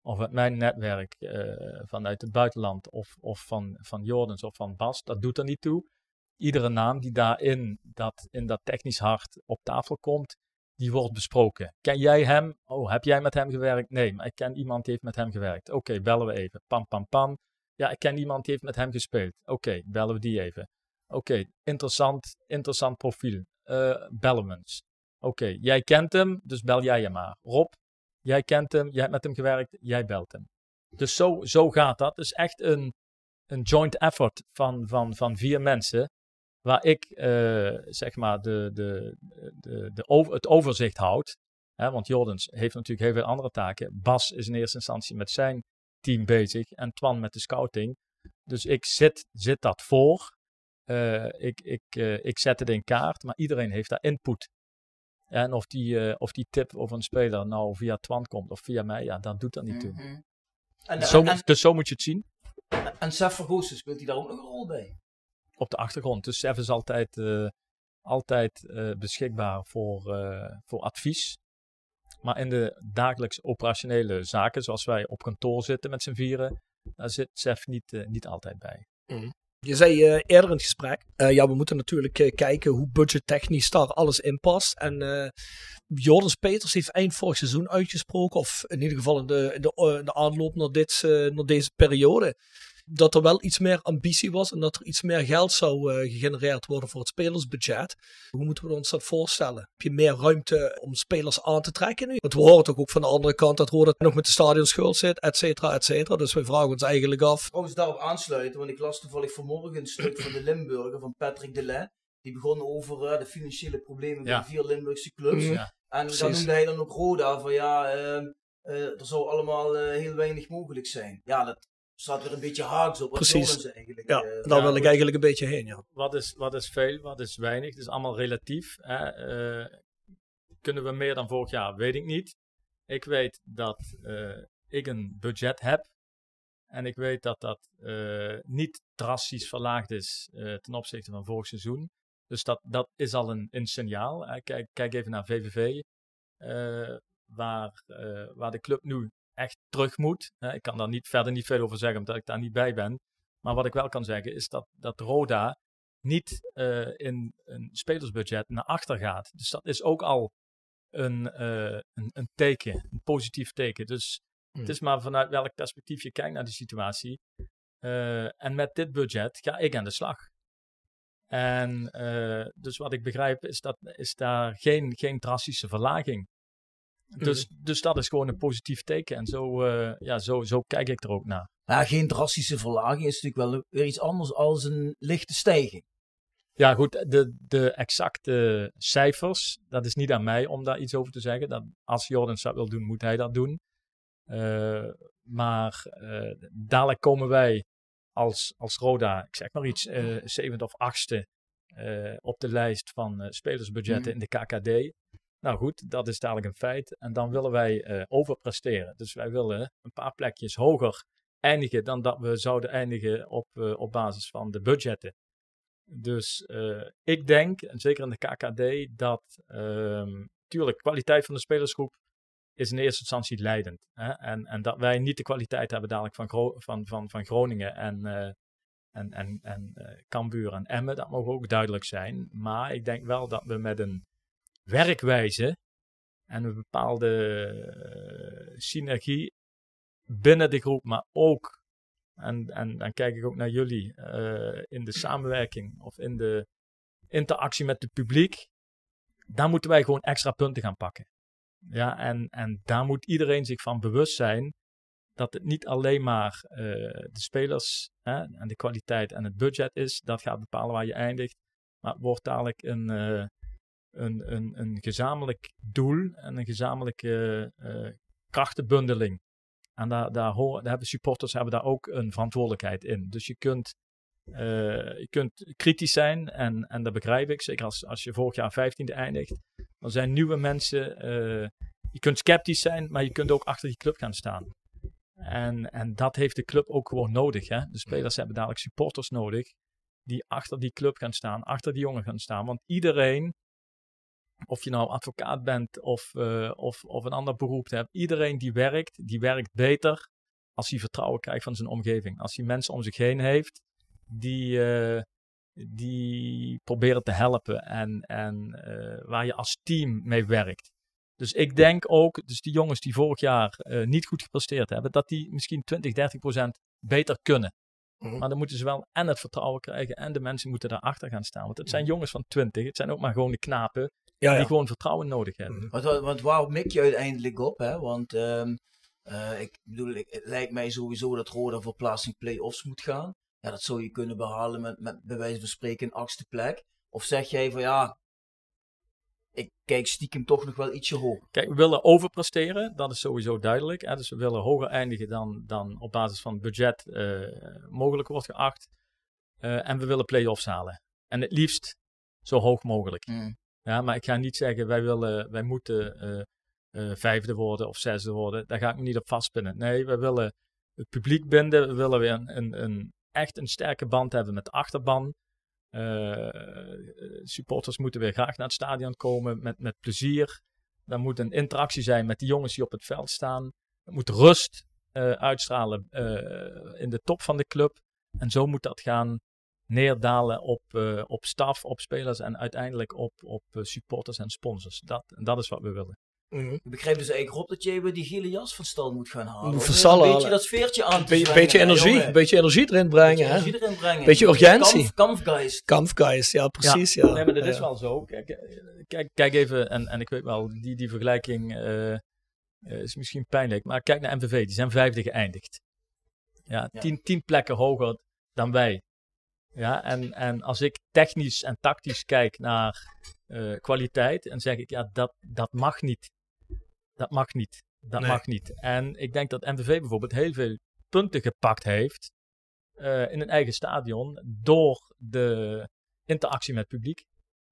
of uit mijn netwerk eh, vanuit het buitenland, of, of van, van Jordens of van Bas, dat doet er niet toe. Iedere naam die daarin dat, in dat technisch hart op tafel komt, die wordt besproken. Ken jij hem? Oh, heb jij met hem gewerkt? Nee, maar ik ken iemand die heeft met hem gewerkt. Oké, bellen we even. Pam, pam, pam. Ja, ik ken iemand die heeft met hem gespeeld. Oké, bellen we die even. Oké, interessant, interessant profiel. Uh, bellen we eens. Oké, jij kent hem, dus bel jij hem maar. Rob, jij kent hem, jij hebt met hem gewerkt, jij belt hem. Dus zo, zo gaat dat. Het is echt een, een joint effort van, van, van vier mensen. Waar ik uh, zeg maar de, de, de, de over, het overzicht houd. Hè, want Jordens heeft natuurlijk heel veel andere taken. Bas is in eerste instantie met zijn team bezig en Twan met de scouting. Dus ik zit, zit dat voor. Uh, ik, ik, uh, ik zet het in kaart, maar iedereen heeft daar input. En of die, uh, of die tip over een speler nou via Twan komt of via mij, ja, dat doet dat niet toe. Mm -hmm. en, dus, zo, en, dus zo moet je het zien. En Sef Vergoesen, speelt hij daar ook nog een rol bij? Op de achtergrond. Dus Sef is altijd, uh, altijd uh, beschikbaar voor, voor advies. Maar in de dagelijks operationele zaken, zoals wij op kantoor zitten met z'n vieren, daar zit Sef niet, niet altijd bij. Mm. Je zei uh, eerder in het gesprek, uh, ja, we moeten natuurlijk uh, kijken hoe budgettechnisch daar alles in past. En Jordans Peters heeft eind vorig seizoen uitgesproken, of in ieder geval in de, in de, in de aanloop naar, dit, naar deze periode, dat er wel iets meer ambitie was en dat er iets meer geld zou uh, gegenereerd worden voor het spelersbudget. Hoe moeten we ons dat voorstellen? Heb je meer ruimte om spelers aan te trekken nu? Want we horen toch ook van de andere kant dat Roda nog met de stadionschuld zit, et cetera, et cetera. Dus we vragen ons eigenlijk af. Trouwens daarop aansluiten, want ik las toevallig vanmorgen een stuk van de Limburger van Patrick Delay. Die begon over uh, de financiële problemen ja. bij vier Limburgse clubs. Mm, ja, en precies. dan noemde hij dan ook Roda van ja, uh, er zou allemaal heel weinig mogelijk zijn. Ja, dat staat er een beetje haaks op. Precies. Eigenlijk, ja, uh, daar wil ik eigenlijk een beetje heen. Ja. Wat, is, wat is veel, wat is weinig? Het is allemaal relatief. Hè? Uh, kunnen we meer dan vorig jaar? Weet ik niet. Ik weet dat uh, ik een budget heb. En ik weet dat dat niet drastisch verlaagd is ten opzichte van vorig seizoen. Dus dat, dat is al een, een signaal. Hè? Kijk, kijk even naar VVV. waar, waar de club nu echt terug moet. ik kan daar niet, verder niet veel over zeggen, omdat ik daar niet bij ben. Maar wat ik wel kan zeggen is dat, dat Roda niet uh, in een spelersbudget naar achter gaat. Dus dat is ook al een, uh, een, een, teken, een positief teken. Dus mm. het is maar vanuit welk perspectief je kijkt naar de situatie. Uh, en met dit budget ga ik aan de slag. En dus wat ik begrijp is dat is daar geen, geen drastische verlaging dus, mm. dus dat is gewoon een positief teken. En zo, uh, ja, zo, zo kijk ik er ook naar. Ja, geen drastische verlaging is natuurlijk wel weer iets anders als een lichte stijging. Ja, goed, de, de exacte cijfers, dat is niet aan mij om daar iets over te zeggen. Dat, als Jordan dat wil doen, moet hij dat doen. Uh, maar uh, dadelijk komen wij als, als Roda, ik zeg maar iets, uh, zevende of achtste op de lijst van spelersbudgetten mm. in de KKD. Nou goed, dat is dadelijk een feit. En dan willen wij uh, overpresteren. Dus wij willen een paar plekjes hoger eindigen dan dat we zouden eindigen op, uh, op basis van de budgetten. Dus uh, ik denk, en zeker in de KKD, dat natuurlijk um, kwaliteit van de spelersgroep is in eerste instantie leidend. Hè? En, en dat wij niet de kwaliteit hebben dadelijk van, van, van, van Groningen en, en, en, en Cambuur en Emmen. Dat mogen ook duidelijk zijn. Maar ik denk wel dat we met een werkwijze en een bepaalde uh, synergie binnen de groep, maar ook, en, en dan kijk ik ook naar jullie, uh, in de samenwerking of in de interactie met het publiek, daar moeten wij gewoon extra punten gaan pakken. Ja, en, en daar moet iedereen zich van bewust zijn dat het niet alleen maar uh, de spelers hè, en de kwaliteit en het budget is, dat gaat bepalen waar je eindigt. Maar het wordt dadelijk een, een, een, een gezamenlijk doel en een gezamenlijke uh, krachtenbundeling. En daar, hebben supporters hebben daar ook een verantwoordelijkheid in. Dus je kunt, uh, je kunt kritisch zijn en, en dat begrijp ik. Zeker als, als je vorig jaar 15e eindigt. Er zijn nieuwe mensen. Uh, je kunt sceptisch zijn, maar je kunt ook achter die club gaan staan. En, en dat heeft de club ook gewoon nodig. Hè? De spelers hebben dadelijk supporters nodig die achter die club gaan staan, achter die jongen gaan staan. Want iedereen of je nou advocaat bent of, eh, of, of een ander beroep hebt. Iedereen die werkt, die werkt beter als hij vertrouwen krijgt van zijn omgeving. Als hij mensen om zich heen heeft die, eh, die proberen te helpen en, en eh, waar je als team mee werkt. Dus ik denk ook, dus die jongens die vorig jaar niet goed gepresteerd hebben, dat die misschien 20, 30 procent beter kunnen. Mhm. Maar dan moeten ze wel en het vertrouwen krijgen en de mensen moeten daarachter gaan staan. Want het zijn Mhm. jongens van 20, het zijn ook maar gewoon de knapen Ja, die ja. gewoon vertrouwen nodig hebben. Want, wa- want waar mik je uiteindelijk op? Hè? Want ehm, eh, ik bedoel, ik- het lijkt mij sowieso dat Roda voor plaatsing play-offs moet gaan. Ja, dat zou je kunnen behalen met, met bij wijze van spreken een achtste plek. Of zeg jij van ja, ik kijk stiekem toch nog wel ietsje hoger. Kijk, we willen overpresteren, dat is sowieso duidelijk. Hè? Dus we willen hoger eindigen dan, dan op basis van het budget eh, mogelijk wordt geacht. Eh, en we willen play-offs halen. En het liefst zo hoog mogelijk. Ja, maar ik ga niet zeggen, wij, willen, wij moeten eh, eh, vijfde worden of zesde worden. Daar ga ik me niet op vastpinnen. Nee, we willen het publiek binden. We willen weer een, een, een, echt een sterke band hebben met de achterban. Eh, supporters moeten weer graag naar het stadion komen met, met plezier. Er moet een interactie zijn met de jongens die op het veld staan. Er moet rust uitstralen in de top van de club. En zo moet dat gaan neerdalen op, eh, op staf, op spelers en uiteindelijk op, op eh, supporters en sponsors. Dat, dat is wat we willen. Ik begrijp dus eigenlijk op dat jij weer die gele jas van stal moet gaan halen. Een beetje dat veertje aan te Beetje, energie, een beetje energie erin brengen. Beetje energie erin brengen. Beetje urgentie. Kamp- Kampfgeist. Kampfgeist, ja precies. Ja. Nee, maar dat is Ja. wel zo. Kijk, eh, kijk, kijk even, en, en ik weet wel, die, die vergelijking eh, eh, is misschien pijnlijk. Maar kijk naar MVV, die zijn vijfde geëindigd. Ja, Ja. Tien, tien plekken hoger dan wij. Ja, en, en als ik technisch en tactisch kijk naar eh, kwaliteit, dan zeg ik, ja, dat, dat mag niet. Dat mag niet. Dat Nee. mag niet. En ik denk dat MVV bijvoorbeeld heel veel punten gepakt heeft eh, in een eigen stadion door de interactie met het publiek.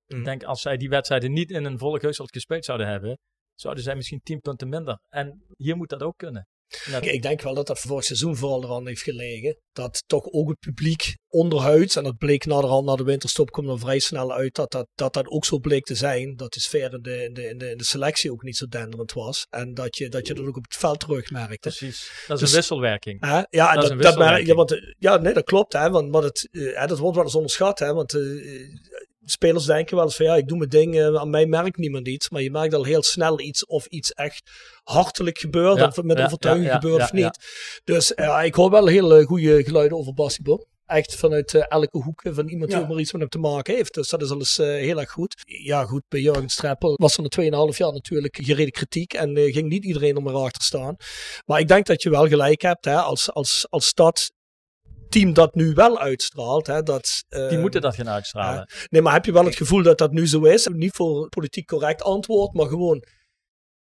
Mm. Ik denk als zij die wedstrijden niet in een volle geuzeld gespeeld zouden hebben, zouden zij misschien 10 punten minder. En hier moet dat ook kunnen. Ik denk wel dat dat vorig seizoen vooral eraan heeft gelegen. Dat toch ook het publiek onderhuids, en dat bleek naderhand na de winterstop, komt dan vrij snel uit, dat dat, dat, dat ook zo bleek te zijn. Dat de sfeer in de, in de, in de, in de selectie ook niet zo denderend was. En dat je, dat je dat ook op het veld terugmerkte. Precies. Dat is Dus- een wisselwerking. Hè? Ja, Dat is dat, een dat, merk, ja, want, eh, ja, nee, dat klopt. Hè, want, maar het, eh, dat wordt wel eens onderschat. Hè, want eh, spelers denken wel eens van ja, ik doe mijn ding, eh, aan mij merkt niemand iets. Maar je merkt al heel snel iets of iets echt hartelijk gebeurt. Ja, of met ja, overtuiging ja, ja, gebeurt ja, of niet. ja. Dus ja, ik hoor wel heel eh, goede geluiden over Basketbal. Echt vanuit eh, elke hoek van iemand die maar iets met hem te maken heeft. Dus dat is alles heel erg goed. Ja, goed, bij Jurgen Streppel was er na 2,5 jaar natuurlijk gereden kritiek. En eh, ging niet iedereen er maar achter staan. Maar ik denk dat je wel gelijk hebt hè, als, als, als dat team dat nu wel uitstraalt. Hè, dat, Die moeten dat gaan uitstralen. Nee, maar heb je wel het gevoel dat dat nu zo is? Niet voor politiek correct antwoord, maar gewoon.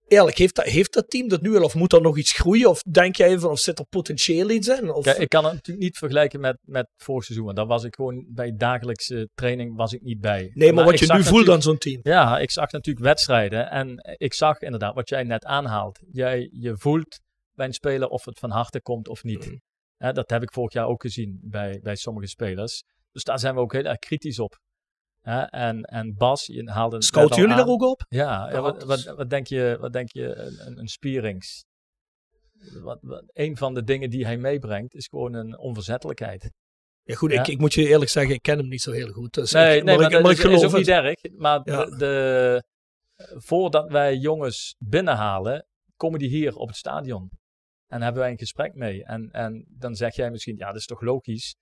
Eerlijk, heeft dat, heeft dat team dat nu al? Of moet er nog iets groeien? Of denk jij van, of zit er potentieel iets in? Of, Kijk, ik kan het natuurlijk niet vergelijken met, met vorig seizoen. Want daar was ik gewoon bij dagelijkse training was ik niet bij. nee, maar, wat je nu voelt aan zo'n team. Ja, ik zag natuurlijk wedstrijden. En ik zag inderdaad wat jij net aanhaalt. Jij, je voelt bij een speler of het van harte komt of niet. Mhm. Hè, dat heb ik vorig jaar ook gezien bij, bij sommige spelers. Dus daar zijn we ook heel erg kritisch op. Hè, en, en Bas, je haalde Scouten al jullie aan. daar ook op? Ja, ja, wat, wat, wat denk je, wat denk je een, een, een Spierings? Wat, wat, een van de dingen die hij meebrengt is gewoon een onverzettelijkheid. Ja, goed, Ja. Ik, ik moet je eerlijk zeggen, ik ken hem niet zo heel goed. Dus Nee, ik, nee, maar, ik, dat maar is, ik is geloof ook niet erg. Maar Ja. de, de- voordat wij jongens binnenhalen, komen die hier op het stadion. En hebben wij een gesprek mee. En, en dan zeg jij misschien, ja, dat is toch logisch?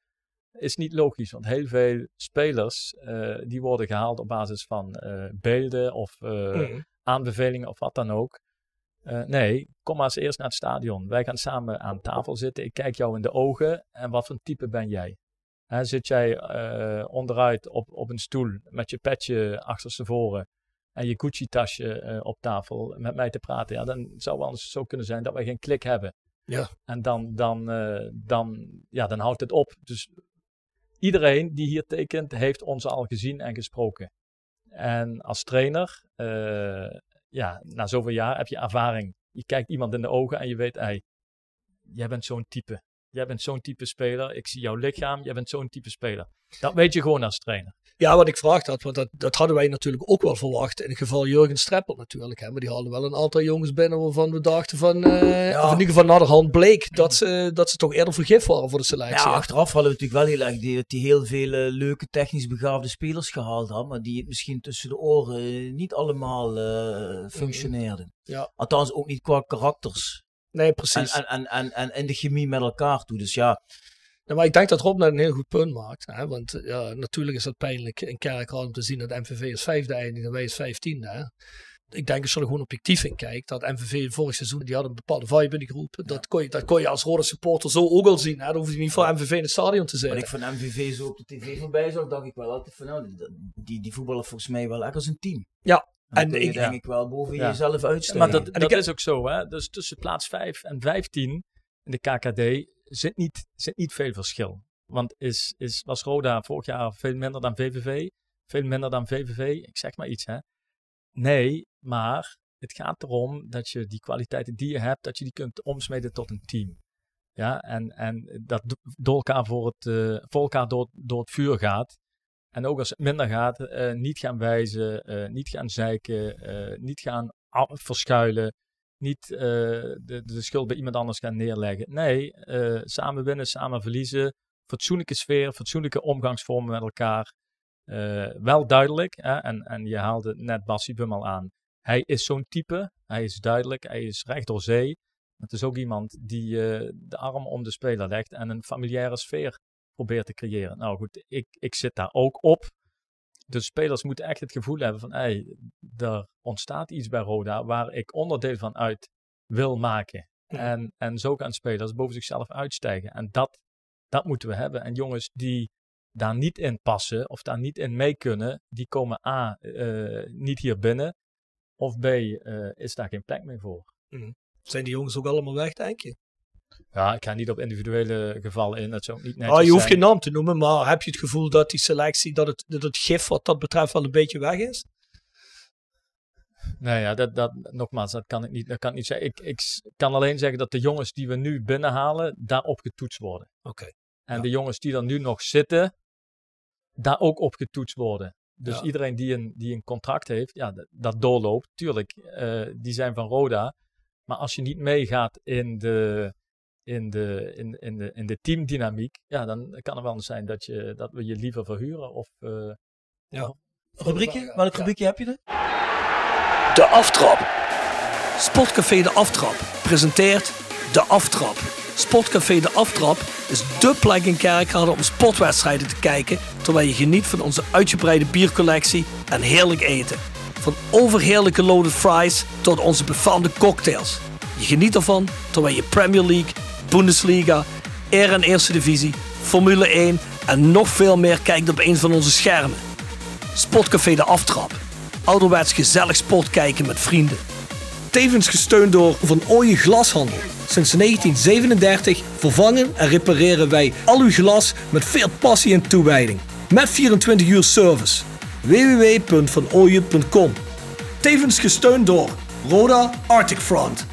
Is niet logisch, want heel veel spelers eh, die worden gehaald op basis van eh, beelden of eh, Mhm. aanbevelingen of wat dan ook. Nee, kom maar eens eerst naar het stadion. Wij gaan samen aan tafel zitten. Ik kijk jou in de ogen en wat voor type ben jij? Hè, zit jij onderuit op, op een stoel met je petje achterstevoren en je Gucci-tasje eh, op tafel met mij te praten? Ja, dan zou wel eens zo kunnen zijn dat wij geen klik hebben. Ja. En dan, dan, eh, dan, ja, dan houdt het op. Dus iedereen die hier tekent, heeft ons al gezien en gesproken. En als trainer, eh, ja, na zoveel jaar heb je ervaring. Je kijkt iemand in de ogen en je weet, hey, jij bent zo'n type. Jij bent zo'n type speler. Ik zie jouw lichaam, jij bent zo'n type speler. Dat weet je gewoon als trainer. Ja, wat ik vraag had, want dat, dat hadden wij natuurlijk ook wel verwacht. In het geval Jurgen Streppel natuurlijk. Hè, maar die hadden wel een aantal jongens binnen waarvan we dachten van... eh, Of in ieder geval naderhand bleek dat ze, dat ze toch eerder vergif waren voor de selectie. Ja, hè. achteraf hadden we natuurlijk wel heel erg die, die heel veel leuke technisch begaafde spelers gehaald hadden, maar die het misschien tussen de oren niet allemaal eh, functioneerden. Ja. Althans ook niet qua karakters. Nee, precies. En, en, en, en, en de chemie met elkaar toe. Dus ja, Ja, maar ik denk dat Rob net een heel goed punt maakt. Hè? Want ja, natuurlijk is het pijnlijk in Kerkrade om te zien dat MVV is vijfde eindigt en wij is vijftiende. Hè? Ik denk als je er gewoon objectief in kijkt, dat MVV vorig seizoen, die hadden een bepaalde vibe in die groep. Dat, kon je, dat kon je als rode supporter zo ook al zien. Hè? Dan hoef je niet voor MVV in het stadion te Wat zitten. ik van MVV zo op de tv voorbij zag, dacht ik wel altijd van nou, die, die, voetballen volgens mij wel echt als een team. Ja, En, ik- denk ik wel boven jezelf uitstijgen. Maar dat, En dat ik- is ook zo, hè. Dus tussen plaats 5 en 15 in de KKD zit niet, zit niet veel verschil. Want is, is, was Roda vorig jaar veel minder dan VVV? Veel minder dan VVV? Ik zeg maar iets, hè. Nee, maar het gaat erom dat je die kwaliteiten die je hebt, dat je die kunt omsmeden tot een team. Ja, en, en dat do- door elkaar, voor het, eh, voor elkaar door, door het vuur gaat. En ook als het minder gaat, eh, niet gaan wijzen, eh, niet gaan zeiken, eh, niet gaan verschuilen, niet de, de schuld bij iemand anders gaan neerleggen. Nee, samen winnen, samen verliezen, fatsoenlijke sfeer, fatsoenlijke omgangsvormen met elkaar. Wel duidelijk, hè? En, en je haalde net Bassi Bum al aan. Hij is zo'n type, hij is duidelijk, hij is recht door zee. Het is ook iemand die de arm om de speler legt en een familiaire sfeer probeert te creëren. Nou goed, ik, ik zit daar ook op. De spelers moeten echt het gevoel hebben van, hey, er ontstaat iets bij Roda waar ik onderdeel van uit wil maken. En, en zo gaan spelers boven zichzelf uitstijgen. En dat, dat moeten we hebben. En jongens die daar niet in passen of daar niet in mee kunnen, die komen A, eh, niet hier binnen. Of B, eh, is daar geen plek meer voor. Zijn die jongens ook allemaal weg, denk je? Ja, ik ga niet op individuele gevallen in. Dat zou ook niet netjes Ah, je hoeft zijn. geen naam te noemen, maar heb je het gevoel dat die selectie, dat het, dat het gif wat dat betreft wel een beetje weg is? Nee, ja, dat, dat, nogmaals, dat kan ik niet, dat kan ik niet zeggen. Ik, ik kan alleen zeggen dat de jongens die we nu binnenhalen, daarop getoetst worden. Oké. En de jongens die er nu nog zitten, daar ook op getoetst worden. Dus Ja. iedereen die een, die een contract heeft, ja, dat, dat doorloopt, tuurlijk, eh, die zijn van Roda. Maar als je niet meegaat in de, in de, in, in de, in de teamdynamiek, ja, dan kan het wel eens zijn dat, je, dat we je liever verhuren. Of, eh, Ja. Rubriekje? Welk rubriekje heb je er? De Aftrap. Sportcafé De Aftrap presenteert De Aftrap. Sportcafé De Aftrap is dé plek in Kerkrade om sportwedstrijden te kijken... terwijl je geniet van onze uitgebreide biercollectie en heerlijk eten. Van overheerlijke loaded fries tot onze befaamde cocktails. Je geniet ervan terwijl je Premier League, Bundesliga, Air en Eerste Divisie, Formule 1 en nog veel meer kijkt op een van onze schermen. Sportcafé De Aftrap. Ouderwets gezellig sport kijken met vrienden. Tevens gesteund door Van Ooyen Glashandel. Sinds 1937 vervangen en repareren wij al uw glas met veel passie en toewijding. Met 24 uur service. www.vanooyen.com Tevens gesteund door Roda Arctic Front.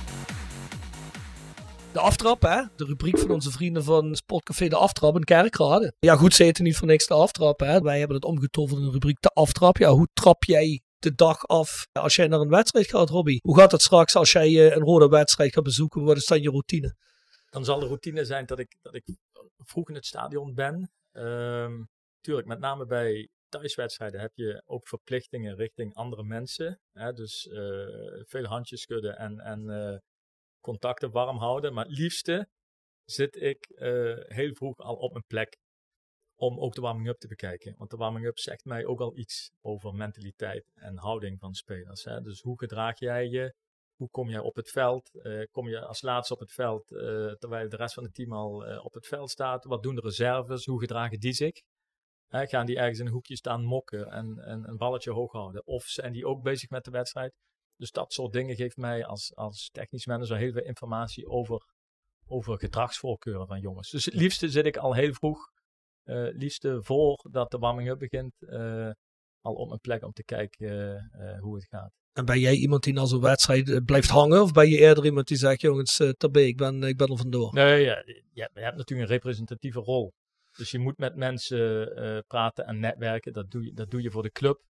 De aftrap, hè? De rubriek van onze vrienden van Sportcafé De Aftrap in Kerkrade. Ja, goed, ze heten niet voor niks De Aftrap, hè? Wij hebben het omgetoverd in de rubriek De Aftrap. Ja, hoe trap jij de dag af als jij naar een wedstrijd gaat, Robbie? Hoe gaat het straks als jij eh, een rode wedstrijd gaat bezoeken? Wat is dan je routine? dan zal de routine zijn dat ik, dat ik vroeg in het stadion ben. Ehm, tuurlijk, met name bij thuiswedstrijden heb je ook verplichtingen richting andere mensen. Hè? Dus eh, veel handjes schudden en, en eh, contacten warm houden. Maar het liefste zit ik eh, heel vroeg al op mijn plek om ook de warming-up te bekijken. Want de warming-up zegt mij ook al iets over mentaliteit en houding van spelers. Hè? Dus hoe gedraag jij je? Hoe kom jij op het veld? Eh, kom je als laatste op het veld eh, terwijl de rest van het team al op het veld staat? Wat doen de reserves? Hoe gedragen die zich? Gaan die ergens in een hoekje staan mokken en, en een balletje hoog houden? Of zijn die ook bezig met de wedstrijd? Dus dat soort dingen geeft mij als, als technisch manager heel veel informatie over, over gedragsvoorkeuren van jongens. Dus het liefste zit ik al heel vroeg, het liefste voordat de warming-up begint, eh, al op mijn plek om te kijken eh, hoe het gaat. En ben jij iemand die na zo'n wedstrijd blijft hangen? Of ben je eerder iemand die zegt, jongens, uh, tabé, ik ben, ik ben er vandoor? Nee, ja, je, je hebt natuurlijk een representatieve rol. Dus je moet met mensen uh, praten en netwerken. Dat doe je, dat doe je voor de club.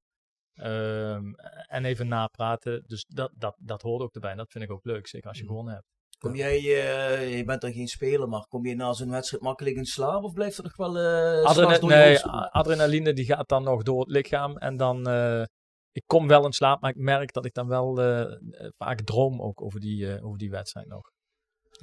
Um, en even napraten. Dus dat, dat, dat hoort ook erbij. En dat vind ik ook leuk, zeker als je gewonnen hebt. Kom jij, uh, je bent dan geen speler, maar kom je na zo'n wedstrijd makkelijk in slaap of blijft er nog wel uh, Adrena Nee, adrenaline die gaat dan nog door het lichaam en dan, uh, ik kom wel in slaap, maar ik merk dat ik dan wel vaak droom ook over die, over die wedstrijd nog.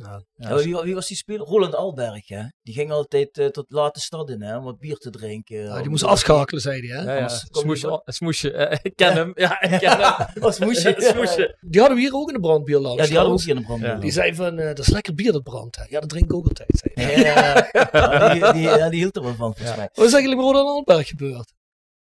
Ja. Ja, wie, wie, was die speler? Roland Alberg, hè? Die ging altijd uh, tot late stad in, hè? Om wat bier te drinken. Ja, die moest afschakelen, zei hij, hè? Ja, ja. Smoesje, smoesje. Uh, ik ken hem. Ja, ik ken hem. oh, smoesje. smoesje. Die hadden we hier ook in de brandbierlounge. Ja, die hadden we ook hier in de brandbierlounge. Die zei van, uh, dat is lekker bier dat brandt, hè? Ja, dat drink ik ook altijd, zei hij. Ja, die, die, ja, die hield er wel van, volgens mij. Wat is eigenlijk met Roland Alberg gebeurd?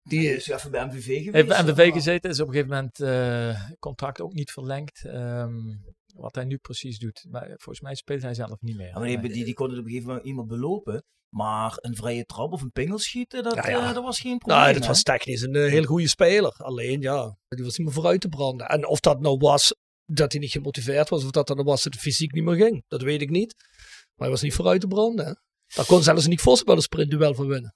Die is even bij MVV geweest. Heeft bij MVV gezeten, is op een gegeven moment uh, contract ook niet verlengd. Um, wat hij nu precies doet. Maar volgens mij speelt hij zelf niet meer. Ja, maar die, die, die kon het op een gegeven moment iemand belopen. Maar een vrije trap of een pingel schieten, dat, ja, ja. Uh, dat was geen probleem. Nou, dat was technisch een uh, heel goede speler. Alleen ja, die was niet meer vooruit te branden. En of dat nou was dat hij niet gemotiveerd was, of dat dan was dat het fysiek niet meer ging, dat weet ik niet. Maar hij was niet vooruit te branden. Hè. Daar kon zelfs niet Vos wel een sprintduel van winnen.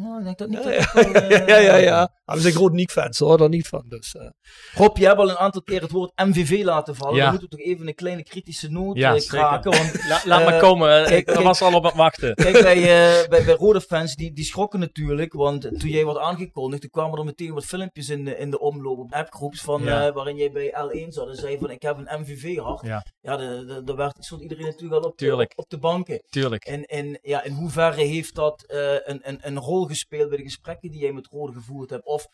Nou, ik denk dat niet. Ja, ja, wel, uh, ja, ja, ja. Maar we zijn groot Nick-fans hoor, daar niet van. Dus, uh. Rob, je hebt al een aantal keer het woord MVV laten vallen. Ja. We moeten toch even een kleine kritische noot ja, uh, kraken. Want, La, laat maar komen, kijk, ik was al op het wachten. Kijk, bij, bij, bij rode fans, die, die schrokken natuurlijk. Want toen jij wordt aangekondigd, toen kwamen er meteen wat filmpjes in de, in de omloop op appgroeps. Van, ja. waarin jij bij L1 zat en zei van ik heb een MVV-hart. Ja, ja daar werd, stond iedereen natuurlijk al op, de, op, op, de banken. Tuurlijk. En, en ja, in hoeverre heeft dat een, een, een rol gespeeld bij de gesprekken die jij met Rode gevoerd hebt? Of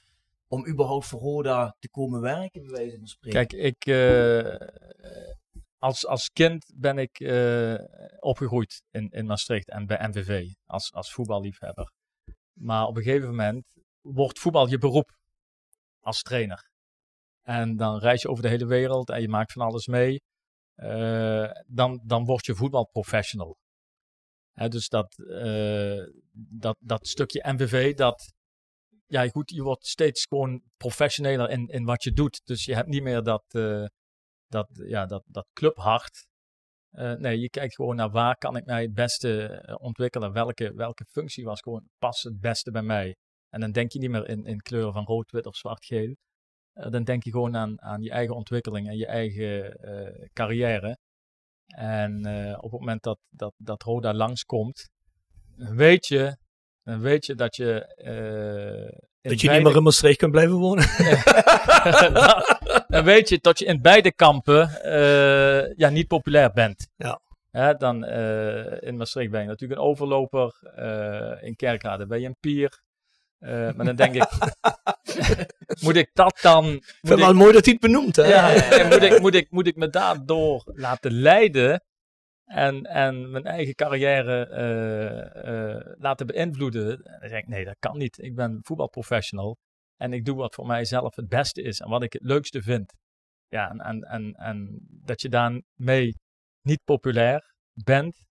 om überhaupt voor Roda te komen werken, bij wijze van spreken? Kijk, ik, uh, als, als kind ben ik uh, opgegroeid in, in Maastricht en bij MVV als, als voetballiefhebber. Maar op een gegeven moment wordt voetbal je beroep als trainer. En dan reis je over de hele wereld en je maakt van alles mee. Uh, dan, dan word je voetbalprofessional. Dus dat, uh, dat, dat stukje MVV, dat, ja goed, je wordt steeds gewoon professioneler in, in wat je doet. Dus je hebt niet meer dat, uh, dat, ja, dat, dat clubhart. Uh, nee, je kijkt gewoon naar waar kan ik mij het beste ontwikkelen. Welke, welke functie was gewoon pas het beste bij mij. En dan denk je niet meer in, in kleuren van rood, wit of zwart, geel. dan denk je gewoon aan, aan je eigen ontwikkeling en je eigen carrière. En uh, op het moment dat, dat, dat Roda langskomt, weet je, dan weet je dat je. Uh, dat je beide... niet meer in Maastricht kunt blijven wonen. dan weet je dat je in beide kampen uh, ja, niet populair bent. Ja. Hè, dan in Maastricht ben je natuurlijk een overloper. in Kerkrade ben je een pier. Maar dan denk ik, moet ik dat dan... Ik vind het wel mooi dat hij het benoemt, hè? Ja, ja, moet, ik, moet, ik, moet ik me daardoor laten leiden en, en mijn eigen carrière uh, uh, laten beïnvloeden? Dan denk ik, nee, dat kan niet. Ik ben voetbalprofessional en ik doe wat voor mijzelf het beste is en wat ik het leukste vind. Ja, en, en, en, en dat je daarmee niet populair bent,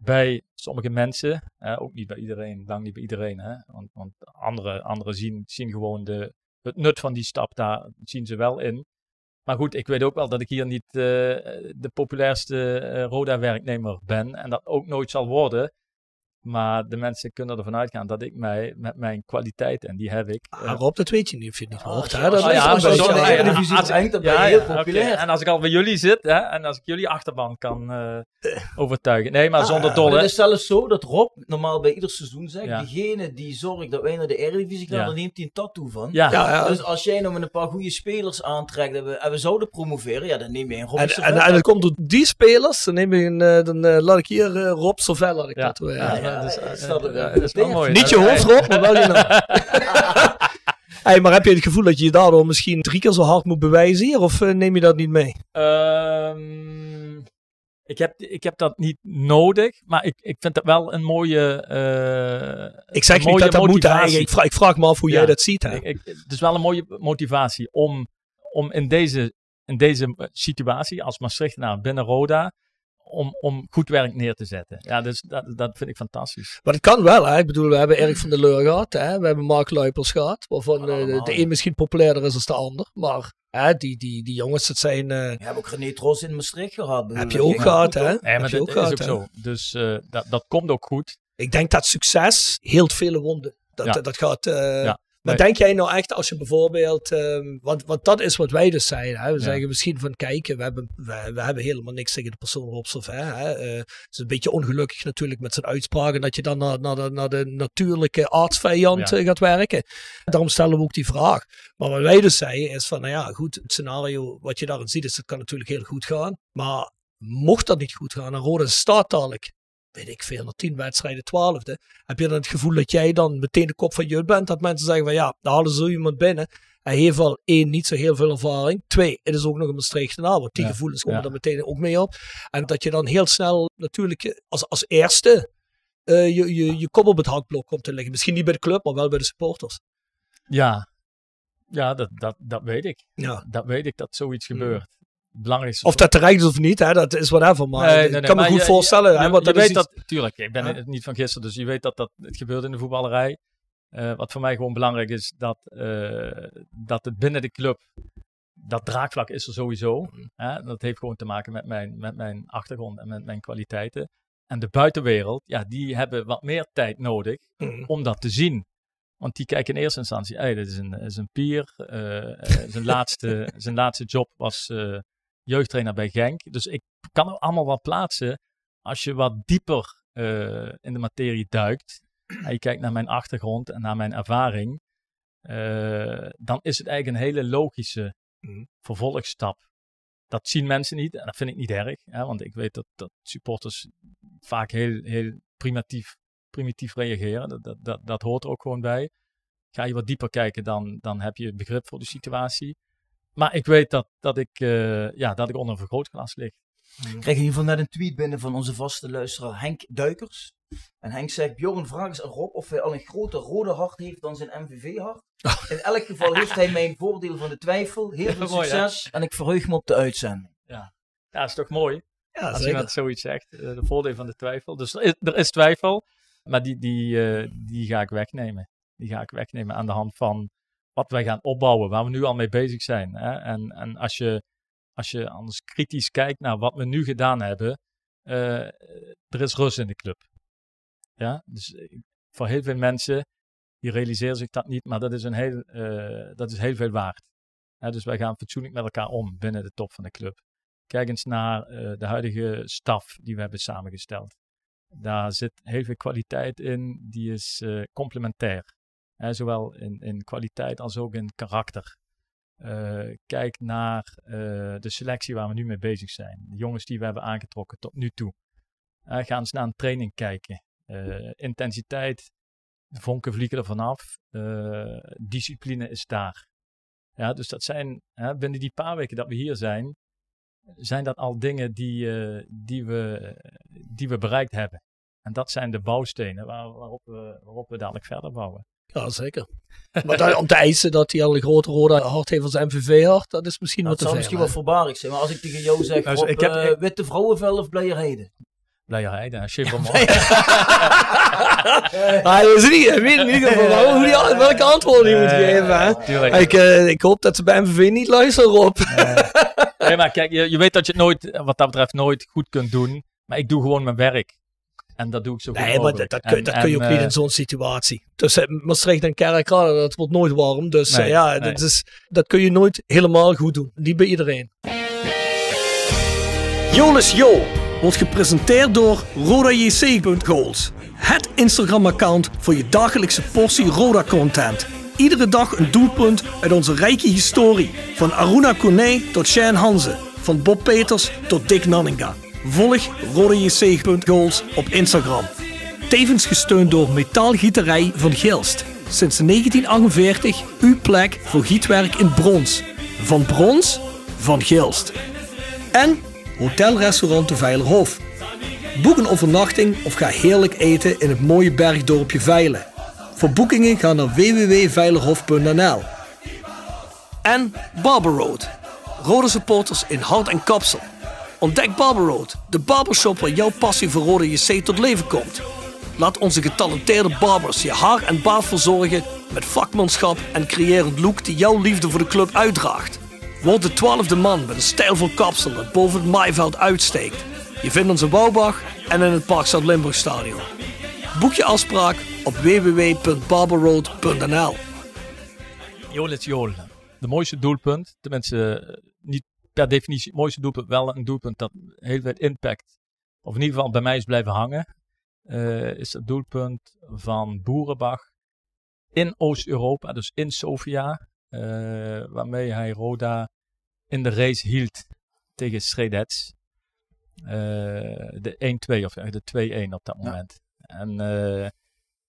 bij sommige mensen, eh, ook niet bij iedereen, lang niet bij iedereen, hè, want, want anderen andere zien, zien gewoon de, het nut van die stap, daar zien ze wel in. Maar goed, ik weet ook wel dat ik hier niet uh, de populairste uh, Roda-werknemer ben en dat ook nooit zal worden. Maar de mensen kunnen ervan uitgaan dat ik mij met mijn kwaliteiten, en die heb ik. Ah, uh, Rob, dat weet je niet of je het niet hoort. hè? Dat is ja, zo'n Eredivisie brengt, dan ben je heel populair. Okay. En als ik al bij jullie zit, hè, en als ik jullie achterban kan uh, overtuigen. Nee, maar ah, zonder dolle. Het is zelfs zo dat Rob normaal bij ieder seizoen zegt, ja. degene die zorgt dat wij naar de Eredivisie gaan, ja. dan neemt hij een tattoo van. Ja. Ja, Dus als jij nou met een paar goede spelers aantrekt en we, en we zouden promoveren, ja, dan neem je een Rob En, en, en, dat komt door die spelers, dan, neem je een, uh, dan uh, laat ik hier Rob Sovel, laat ik dat ja. Ja, dat is wel mooi. Niet je hoofd erop, maar wel je naam. hey, maar heb je het gevoel dat je je daardoor misschien drie keer zo hard moet bewijzen hier? Of uh, neem je dat niet mee? Um, ik, heb, ik heb dat niet nodig, maar ik, ik vind dat wel een mooie uh, Ik zeg niet dat dat moet eigenlijk. Ik vraag, ik vraag me af hoe ja, jij dat ziet. Hè? Ik, ik, het is wel een mooie motivatie om, om in, deze, in deze situatie als Maastrichtenaar binnen Roda om, om goed werk neer te zetten. Ja, dus dat, dat vind ik fantastisch. Maar het kan wel, hè. Ik bedoel, we hebben Erik van der Leur gehad, hè. We hebben Mark Luipers gehad, waarvan eh, de, de een misschien populairder is dan de ander. Maar hè, die, die, die jongens, dat zijn... eh, Je hebt ook René Tros in Maastricht gehad. heb je ook gehad, hè. Nee, maar Heb dat ook is zo. Dus eh, dat, dat komt ook goed. Ik denk dat succes heelt vele wonden. Dat, Ja. dat, gaat... eh, Ja. Maar Nee. denk jij nou echt als je bijvoorbeeld, ehm, want, want dat is wat wij dus zeiden. Hè? We Ja. zeggen misschien van kijken, we hebben, we, we hebben helemaal niks tegen de persoon Rob Servet. Hè? Eh, het is een beetje ongelukkig natuurlijk met zijn uitspraken dat je dan naar, naar, de, naar de natuurlijke aardsvijand Ja. eh, gaat werken. Daarom stellen we ook die vraag. Maar wat wij dus zeiden is van, nou ja, goed, het scenario wat je daarin ziet is, dat kan natuurlijk heel goed gaan. Maar mocht dat niet goed gaan en Rode staat dadelijk weet ik veel, na tien wedstrijden twaalfde, heb je dan het gevoel dat jij dan meteen de kop van je bent. Dat mensen zeggen van ja, daar halen zo iemand binnen. Hij heeft wel één, niet zo heel veel ervaring. Twee, het is ook nog een Maastrichtenaar, want die Ja, gevoelens komen ja. er meteen ook mee op. En dat je dan heel snel natuurlijk als, als eerste eh, je, je, je kop op het hakblok komt te liggen. Misschien niet bij de club, maar wel bij de supporters. Ja, ja dat, dat, dat weet ik. Ja. Dat weet ik dat zoiets gebeurt. Belangrijkste Of dat terecht is of niet, hè, dat is whatever. Maar Nee, nee, ik kan me goed je- voorstellen. Je, hè, je, want je dat is weet iets- dat, tuurlijk, ik ben het niet van gisteren, dus je weet dat, dat het gebeurt in de voetballerij. Eh, wat voor mij gewoon belangrijk is, dat, eh, dat het binnen de club, dat draagvlak is er sowieso. Mm. Hè? Dat heeft gewoon te maken met mijn, met mijn achtergrond en met mijn kwaliteiten. En de buitenwereld, ja, die hebben wat meer tijd nodig Mm. om dat te zien. Want die kijken in eerste instantie, hey, dit is een, is een pier. eh, zijn, laatste, zijn laatste job was jeugdtrainer bij Genk. Dus ik kan er allemaal wel plaatsen. Als je wat dieper eh, in de materie duikt. En je kijkt naar mijn achtergrond en naar mijn ervaring. eh, dan is het eigenlijk een hele logische Mhm. vervolgstap. Dat zien mensen niet en dat vind ik niet erg. Hè, want ik weet dat, dat supporters vaak heel, heel primitief, primitief reageren. Dat, dat, dat, dat hoort er ook gewoon bij. Ga je wat dieper kijken, dan, dan heb je begrip voor de situatie. Maar ik weet dat, dat, ik, eh, ja, dat ik onder een vergrootglas lig. Ik kreeg in ieder geval net een tweet binnen van onze vaste luisteraar Henk Duikers. En Henk zegt, Bjorn, vraag eens aan Rob of hij al een groter rode hart heeft dan zijn MVV-hart. In elk geval heeft hij mijn voordeel van de twijfel. Heel veel succes en ik verheug me op de uitzending. Ja, dat is toch mooi? Ja, Als zeker. iemand zoiets zegt, eh, de voordeel van de twijfel. Dus er is, er is twijfel, maar die, die, eh, die ga ik wegnemen. Die ga ik wegnemen aan de hand van wat wij gaan opbouwen, waar we nu al mee bezig zijn. Hè? En, en als je, als je anders kritisch kijkt naar wat we nu gedaan hebben, eh, er is rust in de club. Ja, dus eh, voor heel veel mensen, die realiseren zich dat niet, maar dat is, een heel, eh, dat is heel veel waard. Hè, dus wij gaan fatsoenlijk met elkaar om binnen de top van de club. Kijk eens naar de huidige staf die we hebben samengesteld. Daar zit heel veel kwaliteit in, die is complementair. Zowel in, in kwaliteit als ook in karakter. Eh, kijk naar eh, de selectie waar we nu mee bezig zijn. De jongens die we hebben aangetrokken tot nu toe. Eh, ga eens naar een training kijken. Intensiteit, vonken vliegen er vanaf. Discipline is daar. Ja, dus dat zijn binnen die paar weken dat we hier zijn, zijn dat al dingen die, die, we, die we bereikt hebben. En dat zijn de bouwstenen waar, waarop, we, waarop we dadelijk verder bouwen. Ja, zeker. Maar dan, om te eisen dat hij al een grote rode hart heeft als MVV-hart, dat is misschien Dat wat te zou ver. misschien hè? wel voorbarig zijn, maar als ik tegen jou zeg, Dus ik heb- eh, ik- witte vrouwenvel of blijerheden? Blijerheid en Chevrolet. Hij is niet, hij weet in ieder geval hoe die, welke antwoord hij moet geven. Hè? tuurlijk. Ik, eh, ik hoop dat ze bij MVV niet luisteren, Rob. Nee, maar kijk, je, je weet dat je het nooit, wat dat betreft, nooit goed kunt doen. Maar ik doe gewoon mijn werk. En dat doe ik zo goed Nee, maar dat, kun, En- dat kun je ook niet eh, in zo'n situatie. Dus eh, Maastricht en Kerkrade, dat wordt nooit warm. Dus eh, Nee, ja, nee. dat, is, dat kun je nooit helemaal goed doen. Niet bij iedereen. Jolis Jo wordt gepresenteerd door RodaJC.goals. Het Instagram-account voor je dagelijkse portie Roda-content. Iedere dag een doelpunt uit onze rijke historie. Van Aruna Kone tot Shane Hanze. Van Bob Peters tot Dick Nanninga. Volg RodaJC.goals op Instagram. Tevens gesteund door Metaalgieterij van Gilst. Sinds 1948 uw plek voor gietwerk in brons. Van brons, van Gilst. En Hotelrestaurant de Veilerhof. Boek een overnachting of ga heerlijk eten in het mooie bergdorpje Veilen. Voor boekingen ga naar www.veilerhof.nl. En Barber Road. Rode supporters in hart en kapsel. Ontdek Barber Road, de barbershop waar jouw passie voor rode JC tot leven komt. Laat onze getalenteerde barbers je haar en baard verzorgen met vakmanschap en creërend look die jouw liefde voor de club uitdraagt. Word de twaalfde man met een stijlvol kapsel dat boven het maaiveld uitsteekt. Je vindt ons in Bouwbach en in het Park Zuid-Limburg Stadion. Boek je afspraak op www.barberroad.nl is Jool. De mooiste doelpunt, tenminste per definitie het mooiste doelpunt, wel een doelpunt dat heel veel impact, of in ieder geval bij mij is blijven hangen, eh, is het doelpunt van Boerenbach in Oost-Europa, dus in Sofia, eh, waarmee hij Roda in de race hield tegen Sredets. Uh, de 1-2 of de 2-1 op dat moment. En uh,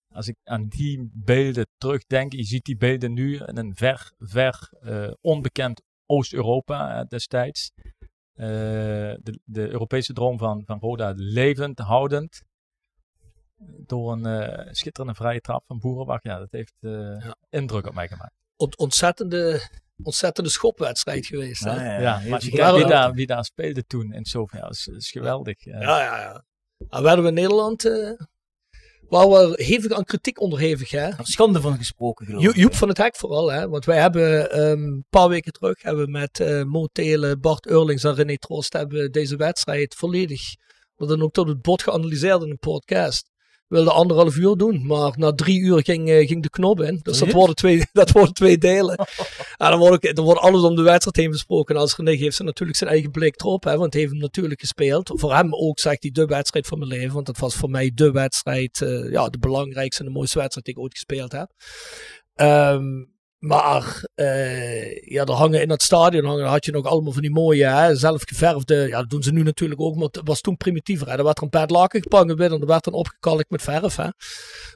als ik aan die beelden terugdenk, je ziet die beelden nu in een ver, ver uh, onbekend Oost-Europa destijds. De, de, Europese droom van, van Roda levend, houdend. Door een schitterende vrije trap van Boerenbach. Ja, dat heeft ja. indruk op mij gemaakt. Ont ontzettende ontzettende schopwedstrijd geweest. Hè? Ja, ja, ja. maar wie, wie, daar, wie daar speelde toen in Sofia, is, is geweldig. Ja, ja, ja. ja. En werden we in Nederland, uh, waar we hevig aan kritiek onderhevig. Hè? Schande van gesproken, geloof ik. Joep van het Hek vooral, hè? want wij hebben um, een paar weken terug hebben met uh, Mo Telen, Bart Eurlings en René Troost hebben deze wedstrijd volledig, maar dan ook tot het bot geanalyseerd in een podcast wilde anderhalf uur doen. Maar na drie uur ging, uh, ging de knop in. Dus dat worden, twee, dat worden twee delen. en dan wordt, dan wordt alles om de wedstrijd heen besproken. En als René heeft ze natuurlijk zijn eigen blik erop. Hè, want hij heeft hem natuurlijk gespeeld. Voor hem ook, zegt hij, de wedstrijd van mijn leven. Want dat was voor mij de wedstrijd. Uh, ja, de belangrijkste en de mooiste wedstrijd die ik ooit gespeeld heb. Um, maar uh, ja, er hangen in het stadion hangen, had je nog allemaal van die mooie, hè, zelfgeverfde. Ja, dat doen ze nu natuurlijk ook, maar het was toen primitiever. Hè. Er werd er een bed laken gepangen binnen, er werd dan opgekalkt met verf. Hè. Nou,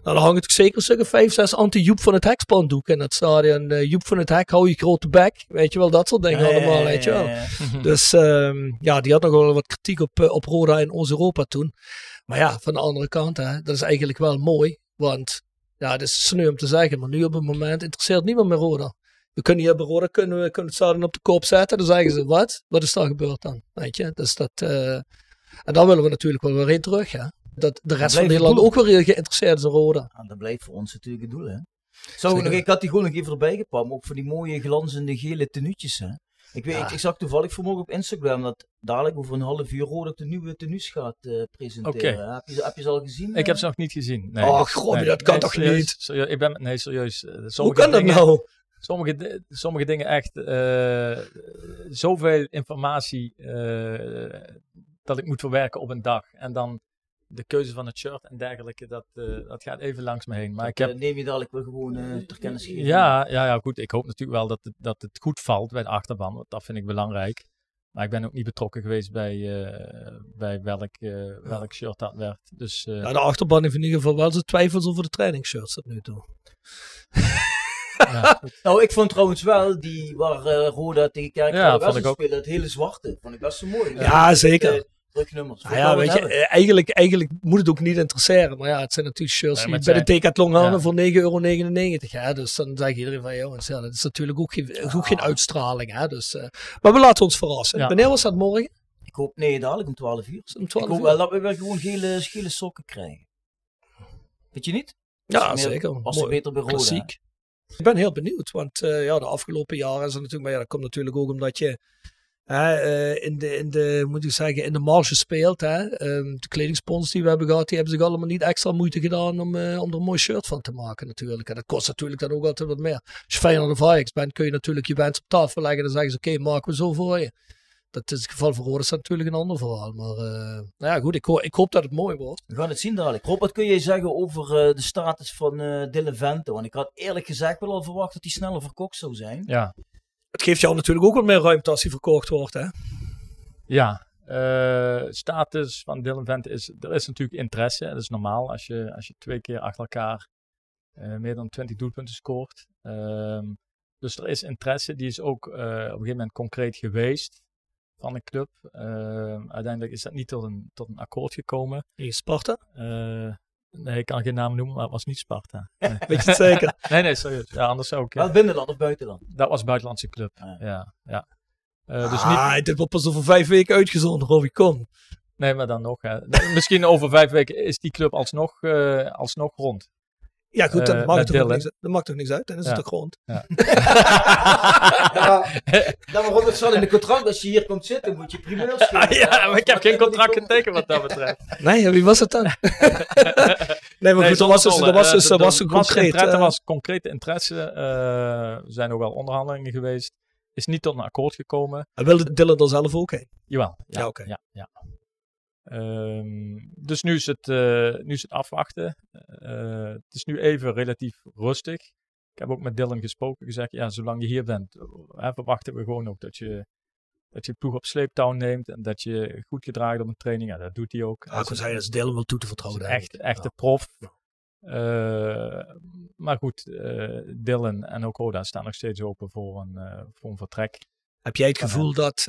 dan hangen toch zeker stukken 5, 6 anti-Joep van het Hek spandoeken in het stadion. Uh, Joep van het Hek, hou je grote bek. Weet je wel, dat soort dingen allemaal, ja, weet je wel. Ja, dus um, ja, die had nog wel wat kritiek op, uh, op Roda in Oost-Europa toen. Maar ja, van de andere kant, hè, dat is eigenlijk wel mooi. Want ja, dat is sneu om te zeggen, maar nu op het moment interesseert niemand meer Roda. We kunnen hier bij Roda kunnen, we kunnen het stadion op de kop zetten. Dan zeggen ze, wat? Wat is daar gebeurd dan? Weet je, dus dat... Uh, en dan willen we natuurlijk wel weer in terug, hè. Dat de rest van Nederland ook weer geïnteresseerd is in Roda. Ja, dat blijft voor ons natuurlijk het doel, hè. Zo, nog, ik had die gewoon nog even erbij gepakt, maar ook voor die mooie glanzende gele tenuutjes, hè. Ik, weet, ja. ik, ik, zag toevallig vanmorgen op Instagram dat dadelijk over een half uur Roda de nieuwe tenues gaat uh, presenteren. Okay. Heb, je, heb je ze al gezien? Ik heb ze nog niet gezien. Nee. Oh, god, nee. dat kan nee, toch serieus, niet? Serieus, ik ben, nee, serieus. Hoe kan dat nou? Sommige, sommige dingen echt uh, zoveel informatie uh, dat ik moet verwerken op een dag. En dan de keuze van het shirt en dergelijke, dat, uh, dat gaat even langs me heen. Maar dat, ik heb... neem je dadelijk wel gewoon uh, ter kennis geven. Ja, ja, ja, goed. Ik hoop natuurlijk wel dat het, dat het goed valt bij de achterban, want dat vind ik belangrijk. Maar ik ben ook niet betrokken geweest bij, uh, bij welk, welk shirt dat werd. Dus, ja, de achterban heeft in ieder geval wel zijn twijfels over de trainingsshirts tot nu toe. Ja, nou, ik vond trouwens wel die waar uh, Roda tegen Kerkrade ja, spelen, het hele zwarte, vond ik best zo mooi. Ja, zeker. Uh, druknummers. Nou ja, weet je, eigenlijk, eigenlijk moet het ook niet interesseren. Maar ja, het zijn natuurlijk shirts die bij de Decathlon hangen ja. voor 9,99 euro. Hè? Dus dan zegt iedereen van, jongens, ja, dat is natuurlijk ook geen, ook geen uitstraling. Hè? Dus, uh, maar we laten ons verrassen. Wanneer was dat morgen? Ik hoop, nee, dadelijk om 12 uur. Om 12 ik hoop wel dat we wel gewoon gele, gele sokken krijgen. Weet je niet? Ja, meer, zeker. Als ze beter bij Klassiek. Ik ben heel benieuwd, want uh, ja, de afgelopen jaren is er natuurlijk, maar ja, dat komt natuurlijk ook omdat je hè, uh, in, de, in de, moet ik zeggen, in de marge speelt. Hè. Um, de kledingspons die we hebben gehad, die hebben zich allemaal niet extra moeite gedaan om, uh, om er een mooi shirt van te maken natuurlijk. En dat kost natuurlijk dan ook altijd wat meer. Als je Feyenoord of Ajax bent, kun je natuurlijk je wens op tafel leggen en dan zeggen ze, oké, okay, maken we zo voor je. Dat is het geval voor Roda is natuurlijk een ander verhaal. Maar uh, nou ja, goed, ik, ho ik, hoop dat het mooi wordt. We gaan het zien dadelijk. Rob, wat kun je zeggen over uh, de status van uh, Dylan Vente? Want ik had eerlijk gezegd wel al verwacht dat hij sneller verkocht zou zijn. Ja. Het geeft jou natuurlijk ook wat meer ruimte als hij verkocht wordt, hè? Ja. status van Dylan is, er is natuurlijk interesse. Dat is normaal als je, als je twee keer achter elkaar meer dan 20 doelpunten scoort. Um, dus er is interesse. Die is ook op een gegeven moment concreet geweest van de club. Uh, uiteindelijk is dat niet tot een, tot een akkoord gekomen. In Sparta? Nee, ik kan geen naam noemen, maar het was niet Sparta. Nee. Weet je het zeker? nee, nee, serieus. Ja, anders ook. Ja. binnenland of buitenland? Dat was buitenlandse club, ah. ja. ja. Uh, dus ah, dit wordt pas over vijf weken uitgezonden, Robbie, kom. Nee, maar dan nog. Hè. Misschien over vijf weken is die club alsnog, uh, alsnog rond. Ja, goed, dan, uh, maakt toch niks, dat maakt toch niks uit. Dan is ja. het toch rond. Ja. ja, dan waarom het zo in de contract, als je hier komt zitten, moet je primeur schrijven. ja, maar ik heb geen contract getekend wat dat betreft. Nee, wie was het dan? nee, maar goed, er was, dus, er was dus, was een concreet... Er was concrete interesse. Uh, er zijn ook wel onderhandelingen geweest. Is niet tot een akkoord gekomen. En wilde Dylan er zelf ook heen? Jawel. Ja, ja oké. Ja, ja. Um, dus nu is het, uh, nu is het afwachten. Uh, het is nu even relatief rustig. Ik heb ook met Dylan gesproken, gezegd, ja, zolang je hier bent, hè, verwachten we gewoon ook dat je, dat je ploeg op sleeptouw neemt en dat je goed gedragen op een training. Ja, dat doet hij ook. Ja, ik zou dat Dylan wel toe te vertrouwen. Echt, echt de prof. Uh, maar goed, Dylan en ook Oda staan nog steeds open voor een, voor een vertrek. Heb jij het gevoel dat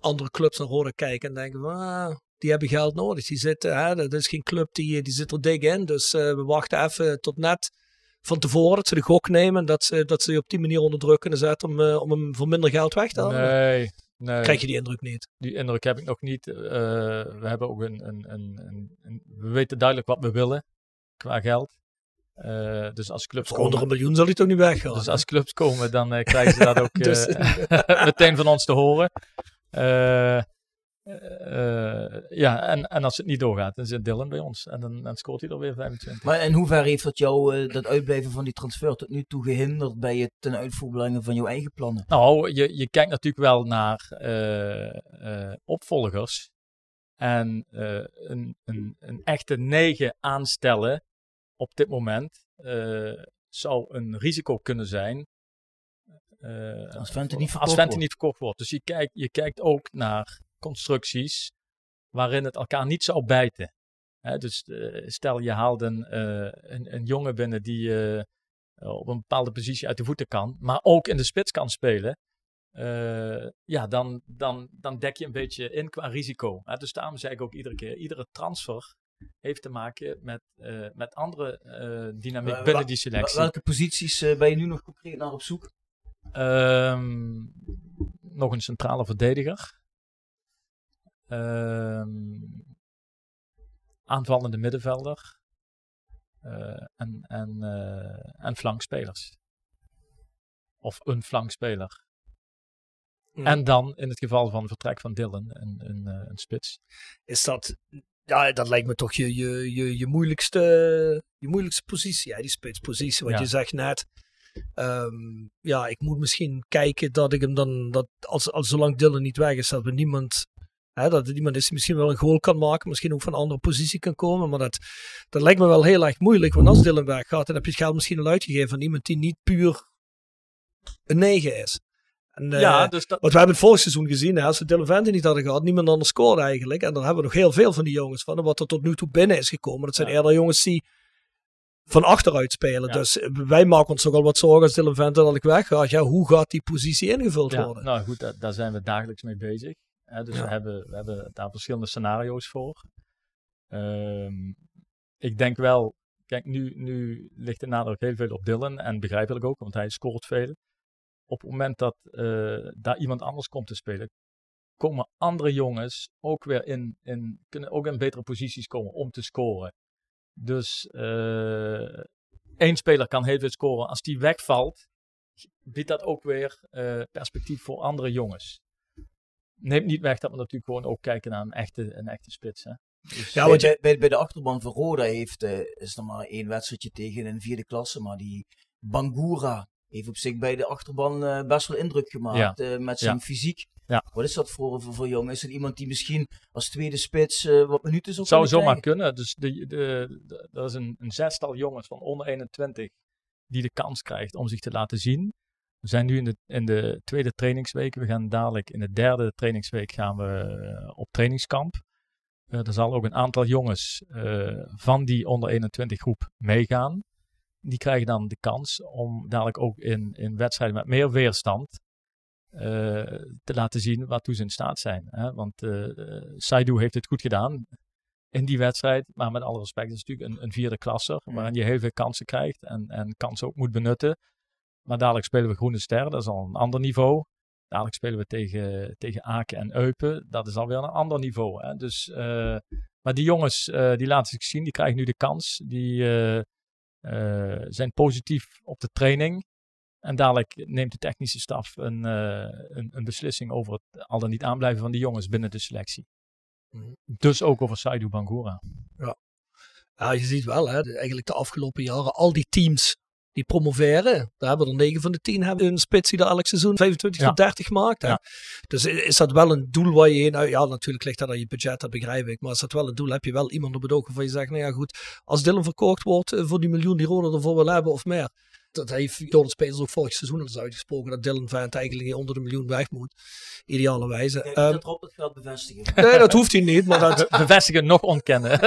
andere clubs naar Roda kijken en denken van, ah, die hebben geld nodig. Die zitten, hè, dat is geen club die, die zit er dik in. Dus uh, we wachten even tot net van tevoren dat ze de gok nemen. Dat ze, dat ze je op die manier onder druk kunnen zetten om, uh, om hem voor minder geld weg te halen. Nee, nee. Krijg je die indruk niet? Die indruk heb ik nog niet. Uh, we hebben ook een, een, een, een, we weten duidelijk wat we willen qua geld. Uh, dus als clubs Voor onder een miljoen zal hij toch niet weggaan? Dus als clubs komen, dan krijgen ze dat ook dus, meteen van ons te horen. Uh, ja, en, en als het niet doorgaat, dan zit Dylan bij ons. En dan, dan scoort hij er weer 25. Maar in hoeverre heeft dat jou, dat uitblijven van die transfer tot nu toe gehinderd bij het ten uitvoer brengen van jouw eigen plannen? Nou, je, je kijkt natuurlijk wel naar opvolgers. En een, een, een echte negen aanstellen op dit moment zou een risico kunnen zijn uh, als Vente niet verkocht, als niet verkocht wordt. Dus je kijkt, je kijkt ook naar constructies waarin het elkaar niet zou bijten. dus uh, stel je haalt een, uh, een, een, jongen binnen die op een bepaalde positie uit de voeten kan, maar ook in de spits kan spelen. ja, dan, dan, dan dek je een beetje in qua risico. dus daarom zeg ik ook iedere keer, iedere transfer heeft te maken met, met andere dynamiek binnen die selectie. Welke posities ben je nu nog concreet naar op zoek? Um, nog een centrale verdediger. Um, aanvallende middenvelder. Uh, en, en, uh, en flankspelers. Of een flankspeler. Mm. En dan in het geval van vertrek van Dylan, een, een, uh, een spits. Is dat, ja, dat lijkt me toch je, je, je, je, moeilijkste, je moeilijkste positie, ja, die spitspositie. Want ja. je zegt net, Um, ja, ik moet misschien kijken dat ik hem dan, dat als, als zolang Dylan niet weg is, dat we niemand, hè, dat er iemand is die misschien wel een goal kan maken, misschien ook van een andere positie kan komen. Maar dat, dat lijkt me wel heel erg moeilijk, want als Dylan weggaat, dan heb je het geld misschien al uitgegeven aan iemand die niet puur een 9 is. En, ja, uh, dus dat... Want we hebben het vorig seizoen gezien, hè, als we Dylan Vente niet hadden gehad, niemand anders scoorde eigenlijk. En dan hebben we nog heel veel van die jongens van. Wat er tot nu toe binnen is gekomen, dat zijn ja. eerder jongens die van achteruit spelen. Dus wij maken ons nogal wat zorgen als Dylan Vente dat ik wegga. Ja, hoe gaat die positie ingevuld ja, worden? Nou goed, daar, zijn we dagelijks mee bezig. dus we, hebben, we hebben daar verschillende scenario's voor. Um, ik denk wel, kijk, nu, nu ligt de nadruk heel veel op Dylan. En begrijpelijk ook, want hij scoort veel. Op het moment dat uh, daar iemand anders komt te spelen, komen andere jongens ook weer in, in, kunnen ook in betere posities komen om te scoren. Dus uh, één speler kan heel veel scoren. Als die wegvalt, biedt dat ook weer uh, perspectief voor andere jongens. Neemt niet weg dat we natuurlijk gewoon ook kijken naar een echte, een echte spits. Hè. Dus ja, want je, bij, bij de achterban van Roda heeft, uh, is er maar één wedstrijdje tegen in de vierde klasse. Maar die Bangura heeft op zich bij de achterban uh, best wel indruk gemaakt. Ja. met zijn ja. fysiek. Ja. Wat is dat voor, voor, voor jongen? Is het iemand die misschien als tweede spits uh, wat minuten zou Zou zomaar krijgen? kunnen. Dus de, de, de, er is een, een zestal jongens van onder 21 die de kans krijgt om zich te laten zien. We zijn nu in de, in de tweede trainingsweek. We gaan dadelijk in de derde trainingsweek gaan we uh, op trainingskamp. Uh, er zal ook een aantal jongens van die onder 21 groep meegaan. Die krijgen dan de kans om dadelijk ook in, in wedstrijden met meer weerstand te laten zien waartoe ze in staat zijn. Hè? Want uh, Saidu heeft het goed gedaan in die wedstrijd. Maar met alle respect, het is natuurlijk een, een vierde klasser. Waarin je heel veel kansen krijgt en, en kansen ook moet benutten. Maar dadelijk spelen we Groene Ster, dat is al een ander niveau. Dadelijk spelen we tegen, tegen Aken en Eupen. Dat is alweer een ander niveau. Hè? Dus, eh, maar die jongens, eh, die laten zich zien. Die krijgen nu de kans. Die eh, eh, zijn positief op de training. En dadelijk neemt de technische staf een, eh, een, een beslissing over het al dan niet aanblijven van die jongens binnen de selectie. Mhm. Dus ook over Saidu Bangura. Ja, je ziet wel, hè, eigenlijk de afgelopen jaren, al die teams die promoveren, daar hebben er 9 van de 10 hebben een spits die er elk seizoen 25 Ja. tot 30 maakt. Hè. Ja. Dus is dat wel een doel waar je heen, nou ja, natuurlijk ligt dat aan je budget, dat begrijp ik, maar is dat wel een doel, heb je wel iemand op het oog waarvan je zegt, nou ja goed, als Dylan verkocht wordt eh, voor die miljoen die Roda ervoor wil hebben of meer. Dat heeft Jordan Spelers ook vorig seizoen al eens uitgesproken, dat Dylan Vent eigenlijk onder de miljoen weg moet. Ideale wijze. Kijk, Ehm, dat Rob het gaat bevestigen. nee, dat hoeft hij niet, maar dat, Be- Bevestigen, nog ontkennen.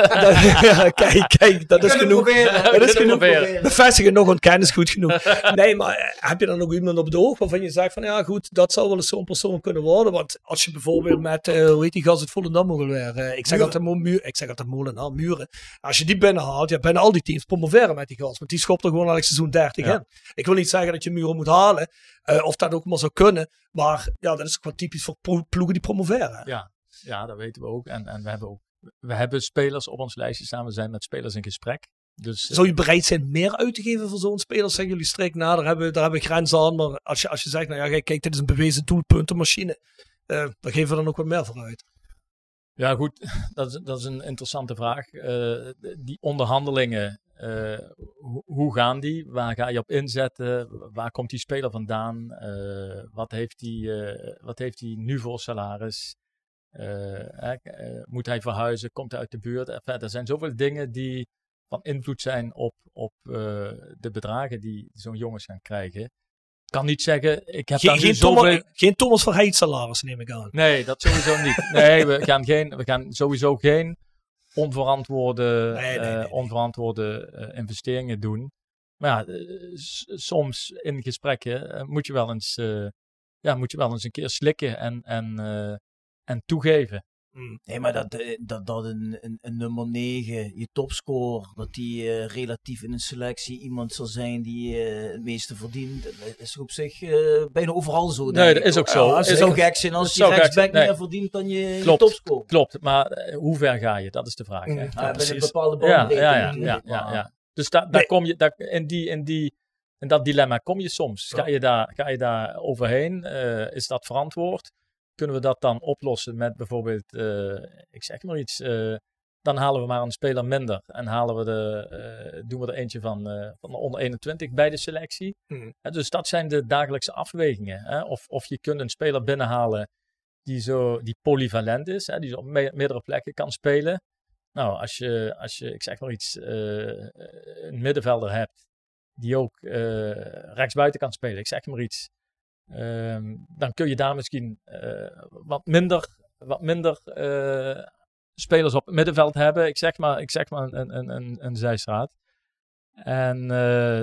ja, kijk, kijk, dat is genoeg. proberen. Dat is genoeg. proberen. Bevestigen nog ontkennen is goed genoeg. Nee, maar eh, heb je dan ook iemand op het oog waarvan je zegt van ja goed, dat zou wel eens zo'n persoon kunnen worden. Want als je bijvoorbeeld met, eh hoe heet die gast uit Volendam mogen weer, eh, ik zeg altijd muur, ik zeg altijd molenaar, muren. Als je die binnenhaalt, ja, bijna al die teams promoveren met die gast. Want die schopt er gewoon elk seizoen 30 Ja. In. Ik wil niet zeggen dat je muren moet halen, eh, of dat ook maar zou kunnen. Maar ja, dat is ook wel typisch voor plo- ploegen die promoveren. Ja, ja, dat weten we ook. En, en we hebben ook we hebben spelers op ons lijstje staan. We zijn met spelers in gesprek. Dus, eh, Zou je bereid zijn meer uit te geven voor zo'n speler? Zeggen jullie strikt, nou, daar hebben, we- daar hebben we grenzen aan. Maar als je, als je zegt, nou ja, kijk, dit is een bewezen doelpuntenmachine. eh dan geven we dan ook wat meer voor uit. Ja, goed, dat is, dat is een interessante vraag. Eh, die onderhandelingen, eh, hoe, hoe gaan die? Waar ga je op inzetten? Waar komt die speler vandaan? Eh, wat, heeft die, eh, wat heeft hij nu voor salaris? Eh, moet hij verhuizen? Komt hij uit de buurt? Enfin, er zijn zoveel dingen die van invloed zijn op, op de bedragen die zo'n jongens gaan krijgen. Ik kan niet zeggen, ik heb Geen, geen, zoveel... Thomas, geen Thomas Verheid salaris, neem ik aan. Nee, dat sowieso niet. Nee, we gaan, geen, we gaan sowieso geen onverantwoorde, Nee, nee, eh, nee, onverantwoorde eh, investeringen doen. Maar ja, eh, soms in gesprekken moet, je wel eens, ja, moet je wel eens een keer slikken en, en, en toegeven. Nee, maar dat, eh, dat, dat een, een, een nummer 9, je topscore, dat die eh, relatief in een selectie iemand zal zijn die eh, het meeste verdient, dat is op zich bijna overal zo. Nee, ik, dat is ook zo. Ja, het Is zou ook- gek zijn als gek rechtsback. Nee. meer verdient dan je, je Klopt. topscore. Klopt, maar hoe ver ga je? Dat is de vraag. Hè? Mm. Ja, Ja, met een bepaalde bandbreedte ja, ja, ja, ja, ja. Dus da, daar Nee. kom je, daar, in, die, in, die, in dat dilemma kom je soms. Ga je daar, ga je daar overheen? Is dat verantwoord? Kunnen we dat dan oplossen met bijvoorbeeld, eh, ik zeg maar iets, eh, dan halen we maar een speler minder en halen we de, eh, doen we er eentje van, van de onder 21 bij de selectie. Hè, dus dat zijn de dagelijkse afwegingen. Hè? Of, of je kunt een speler binnenhalen die, zo, die polyvalent is, hè? die zo op me- meerdere plekken kan spelen. Nou, als je, als je ik zeg maar iets, een middenvelder hebt die ook rechtsbuiten kan spelen, ik zeg maar iets, ehm, dan kun je daar misschien eh, wat minder, wat minder eh, spelers op het middenveld hebben. Ik zeg maar, ik zeg maar een, een, een, een zijstraat. En eh,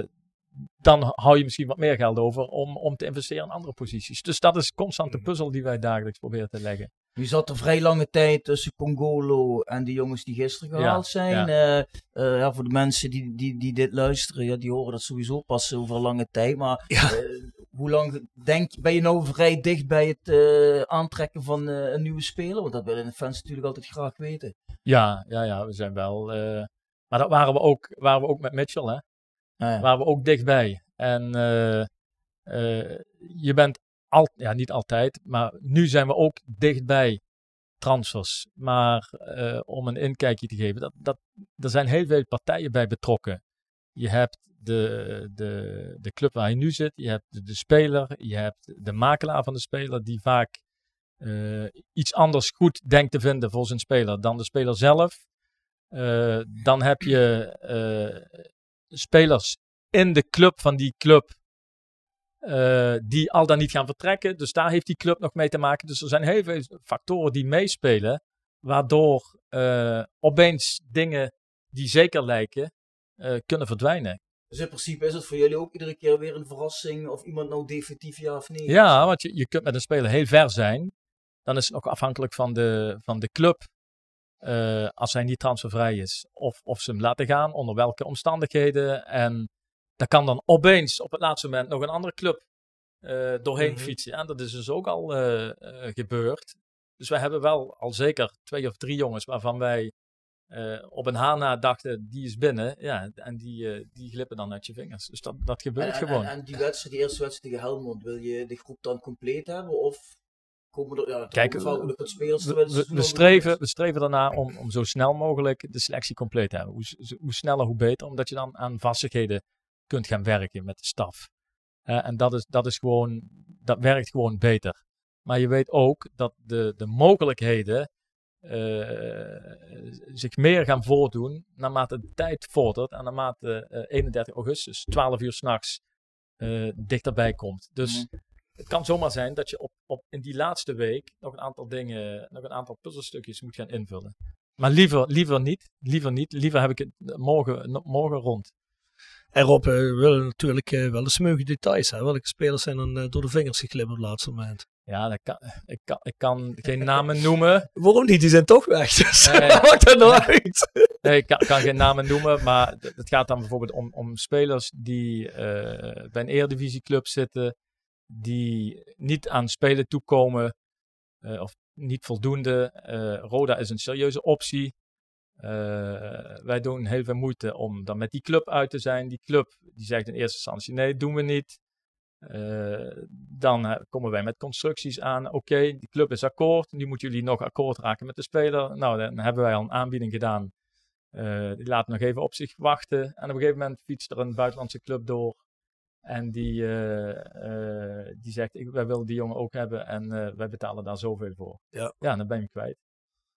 dan hou je misschien wat meer geld over om, om te investeren in andere posities. Dus dat is constant de puzzel die wij dagelijks proberen te leggen. Nu zat er vrij lange tijd tussen Congolo en de jongens die gisteren Ja, gehaald zijn. ja. Ja, voor de mensen die, die, die dit luisteren, ja, die horen dat sowieso pas over lange tijd. Maar Ja. Hoe lang denk, ben je nou vrij dicht bij het eh, aantrekken van eh, een nieuwe speler? Want dat willen de fans natuurlijk altijd graag weten. Ja, ja, ja, we zijn wel. eh, maar dat waren we ook, waren we ook met Mitchell, hè? Ah, ja. Waren we ook dichtbij. En je bent al, ja, niet altijd, maar nu zijn we ook dichtbij transfers. Maar om een inkijkje te geven, dat, dat, er zijn heel veel partijen bij betrokken. Je hebt de, de, de club waar je nu zit, je hebt de, speler, je hebt de makelaar van de speler, die vaak eh, iets anders goed denkt te vinden voor zijn speler dan de speler zelf. Eh, dan heb je eh, spelers in de club van die club die al dan niet gaan vertrekken. Dus daar heeft die club nog mee te maken. Dus er zijn heel veel factoren die meespelen, waardoor opeens dingen die zeker lijken, kunnen verdwijnen. Dus in principe is het voor jullie ook iedere keer weer een verrassing of iemand nou definitief ja of nee? Ja, want je, je kunt met een speler heel ver zijn. Dan is het ook afhankelijk van de, van de club. eh, als hij niet transfervrij is. Of, of ze hem laten gaan, onder welke omstandigheden. En daar kan dan opeens op het laatste moment nog een andere club eh, doorheen Mhm. fietsen. En dat is dus ook al eh, gebeurd. Dus wij hebben wel al zeker twee of drie jongens waarvan wij eh, op een haar na dachten, die is binnen. Ja, en die, eh, die glippen dan uit je vingers. Dus dat, dat gebeurt En, en, gewoon. en die wedstrijd, die eerste wedstrijd tegen Helmond, wil je de groep dan compleet hebben? Of komen er, ja, het Kijk, wat spelers we, we, we streven, we streven ernaar om, om zo snel mogelijk de selectie compleet te hebben. Hoe, hoe sneller, hoe beter. Omdat je dan aan vastigheden kunt gaan werken met de staf. Eh, en dat is, dat is gewoon, dat werkt gewoon beter. Maar je weet ook dat de, de mogelijkheden zich meer gaan voordoen naarmate de tijd vordert en naarmate eh 31 augustus, 12 uur s'nachts, eh dichterbij komt. Dus het kan zomaar zijn dat je op, op, in die laatste week nog een aantal dingen, nog een aantal puzzelstukjes moet gaan invullen. Maar liever, liever niet, liever niet. Liever heb ik het morgen, morgen rond. En Rob, eh, we willen natuurlijk eh, wel de smeuïge details. Hè? Welke spelers zijn dan eh, door de vingers geglipt op het laatste moment? Ja, dat kan, ik, kan, ik kan geen namen noemen. Waarom niet? Die zijn toch weg. Dus Nee. wat maakt dat nou uit? Nee, ik kan, kan geen namen noemen, maar het gaat dan bijvoorbeeld om, om spelers die eh, bij een eredivisieclub zitten, die niet aan spelen toekomen eh, of niet voldoende. Eh, Roda is een serieuze optie. Wij doen heel veel moeite om dan met die club uit te zijn. Die club die zegt in eerste instantie nee, doen we niet. Eh, dan eh, komen wij met constructies aan. Oké, die club is akkoord. Nu moeten jullie nog akkoord raken met de speler. Nou, dan hebben wij al een aanbieding gedaan. Eh, die laat nog even op zich wachten. En op een gegeven moment fietst er een buitenlandse club door. En die, die zegt, ik, wij willen die jongen ook hebben en wij betalen daar zoveel voor. Ja. Ja, dan ben je hem kwijt.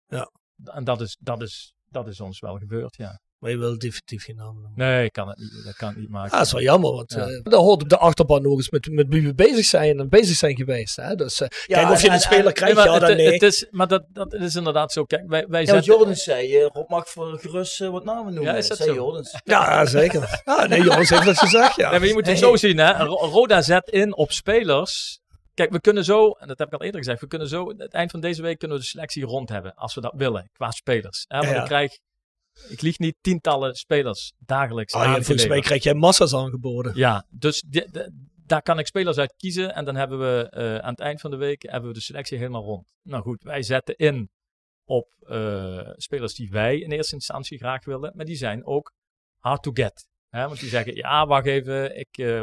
Ja. En dat is, dat, is, dat is ons wel gebeurd, ja. Maar je wil definitief geen namen noemen. Nee, ik kan het niet, dat kan ik niet maken. Ah, dat is wel jammer, want Ja. eh dat hoort op de achterban nog eens met, met wie we bezig zijn en bezig zijn geweest. Hè? Dus eh, kijk, of je en- een speler en- krijgt, maar ja dan het, nee. het is, maar dat, dat is inderdaad zo. Kijk, wij, wij Ja, zetten... Jordan zei, eh, Rob mag voor gerust wat namen noemen. Ja, is dat zei zo? Jordans. Ja, zeker. Ja, nee, jongens heeft dat gezegd, ja. Nee, maar je moet het zo zien, hè. Ro- Roda zet in op spelers. Kijk, we kunnen zo, en dat heb ik al eerder gezegd, we kunnen zo, het eind van deze week kunnen we de selectie rond hebben, als we dat willen, qua spelers. Hè? Want Ja. ik krijg, ik lieg niet tientallen spelers dagelijks Ah, ja, volgens mij krijg jij massa's aangeboden. Ja, dus daar kan ik spelers uit kiezen en dan hebben we eh, aan het eind van de week hebben we de selectie helemaal rond. Nou goed, wij zetten in op eh, spelers die wij in eerste instantie graag willen, maar die zijn ook hard to get. Hè? Want die zeggen, ja, wacht even, ik, eh,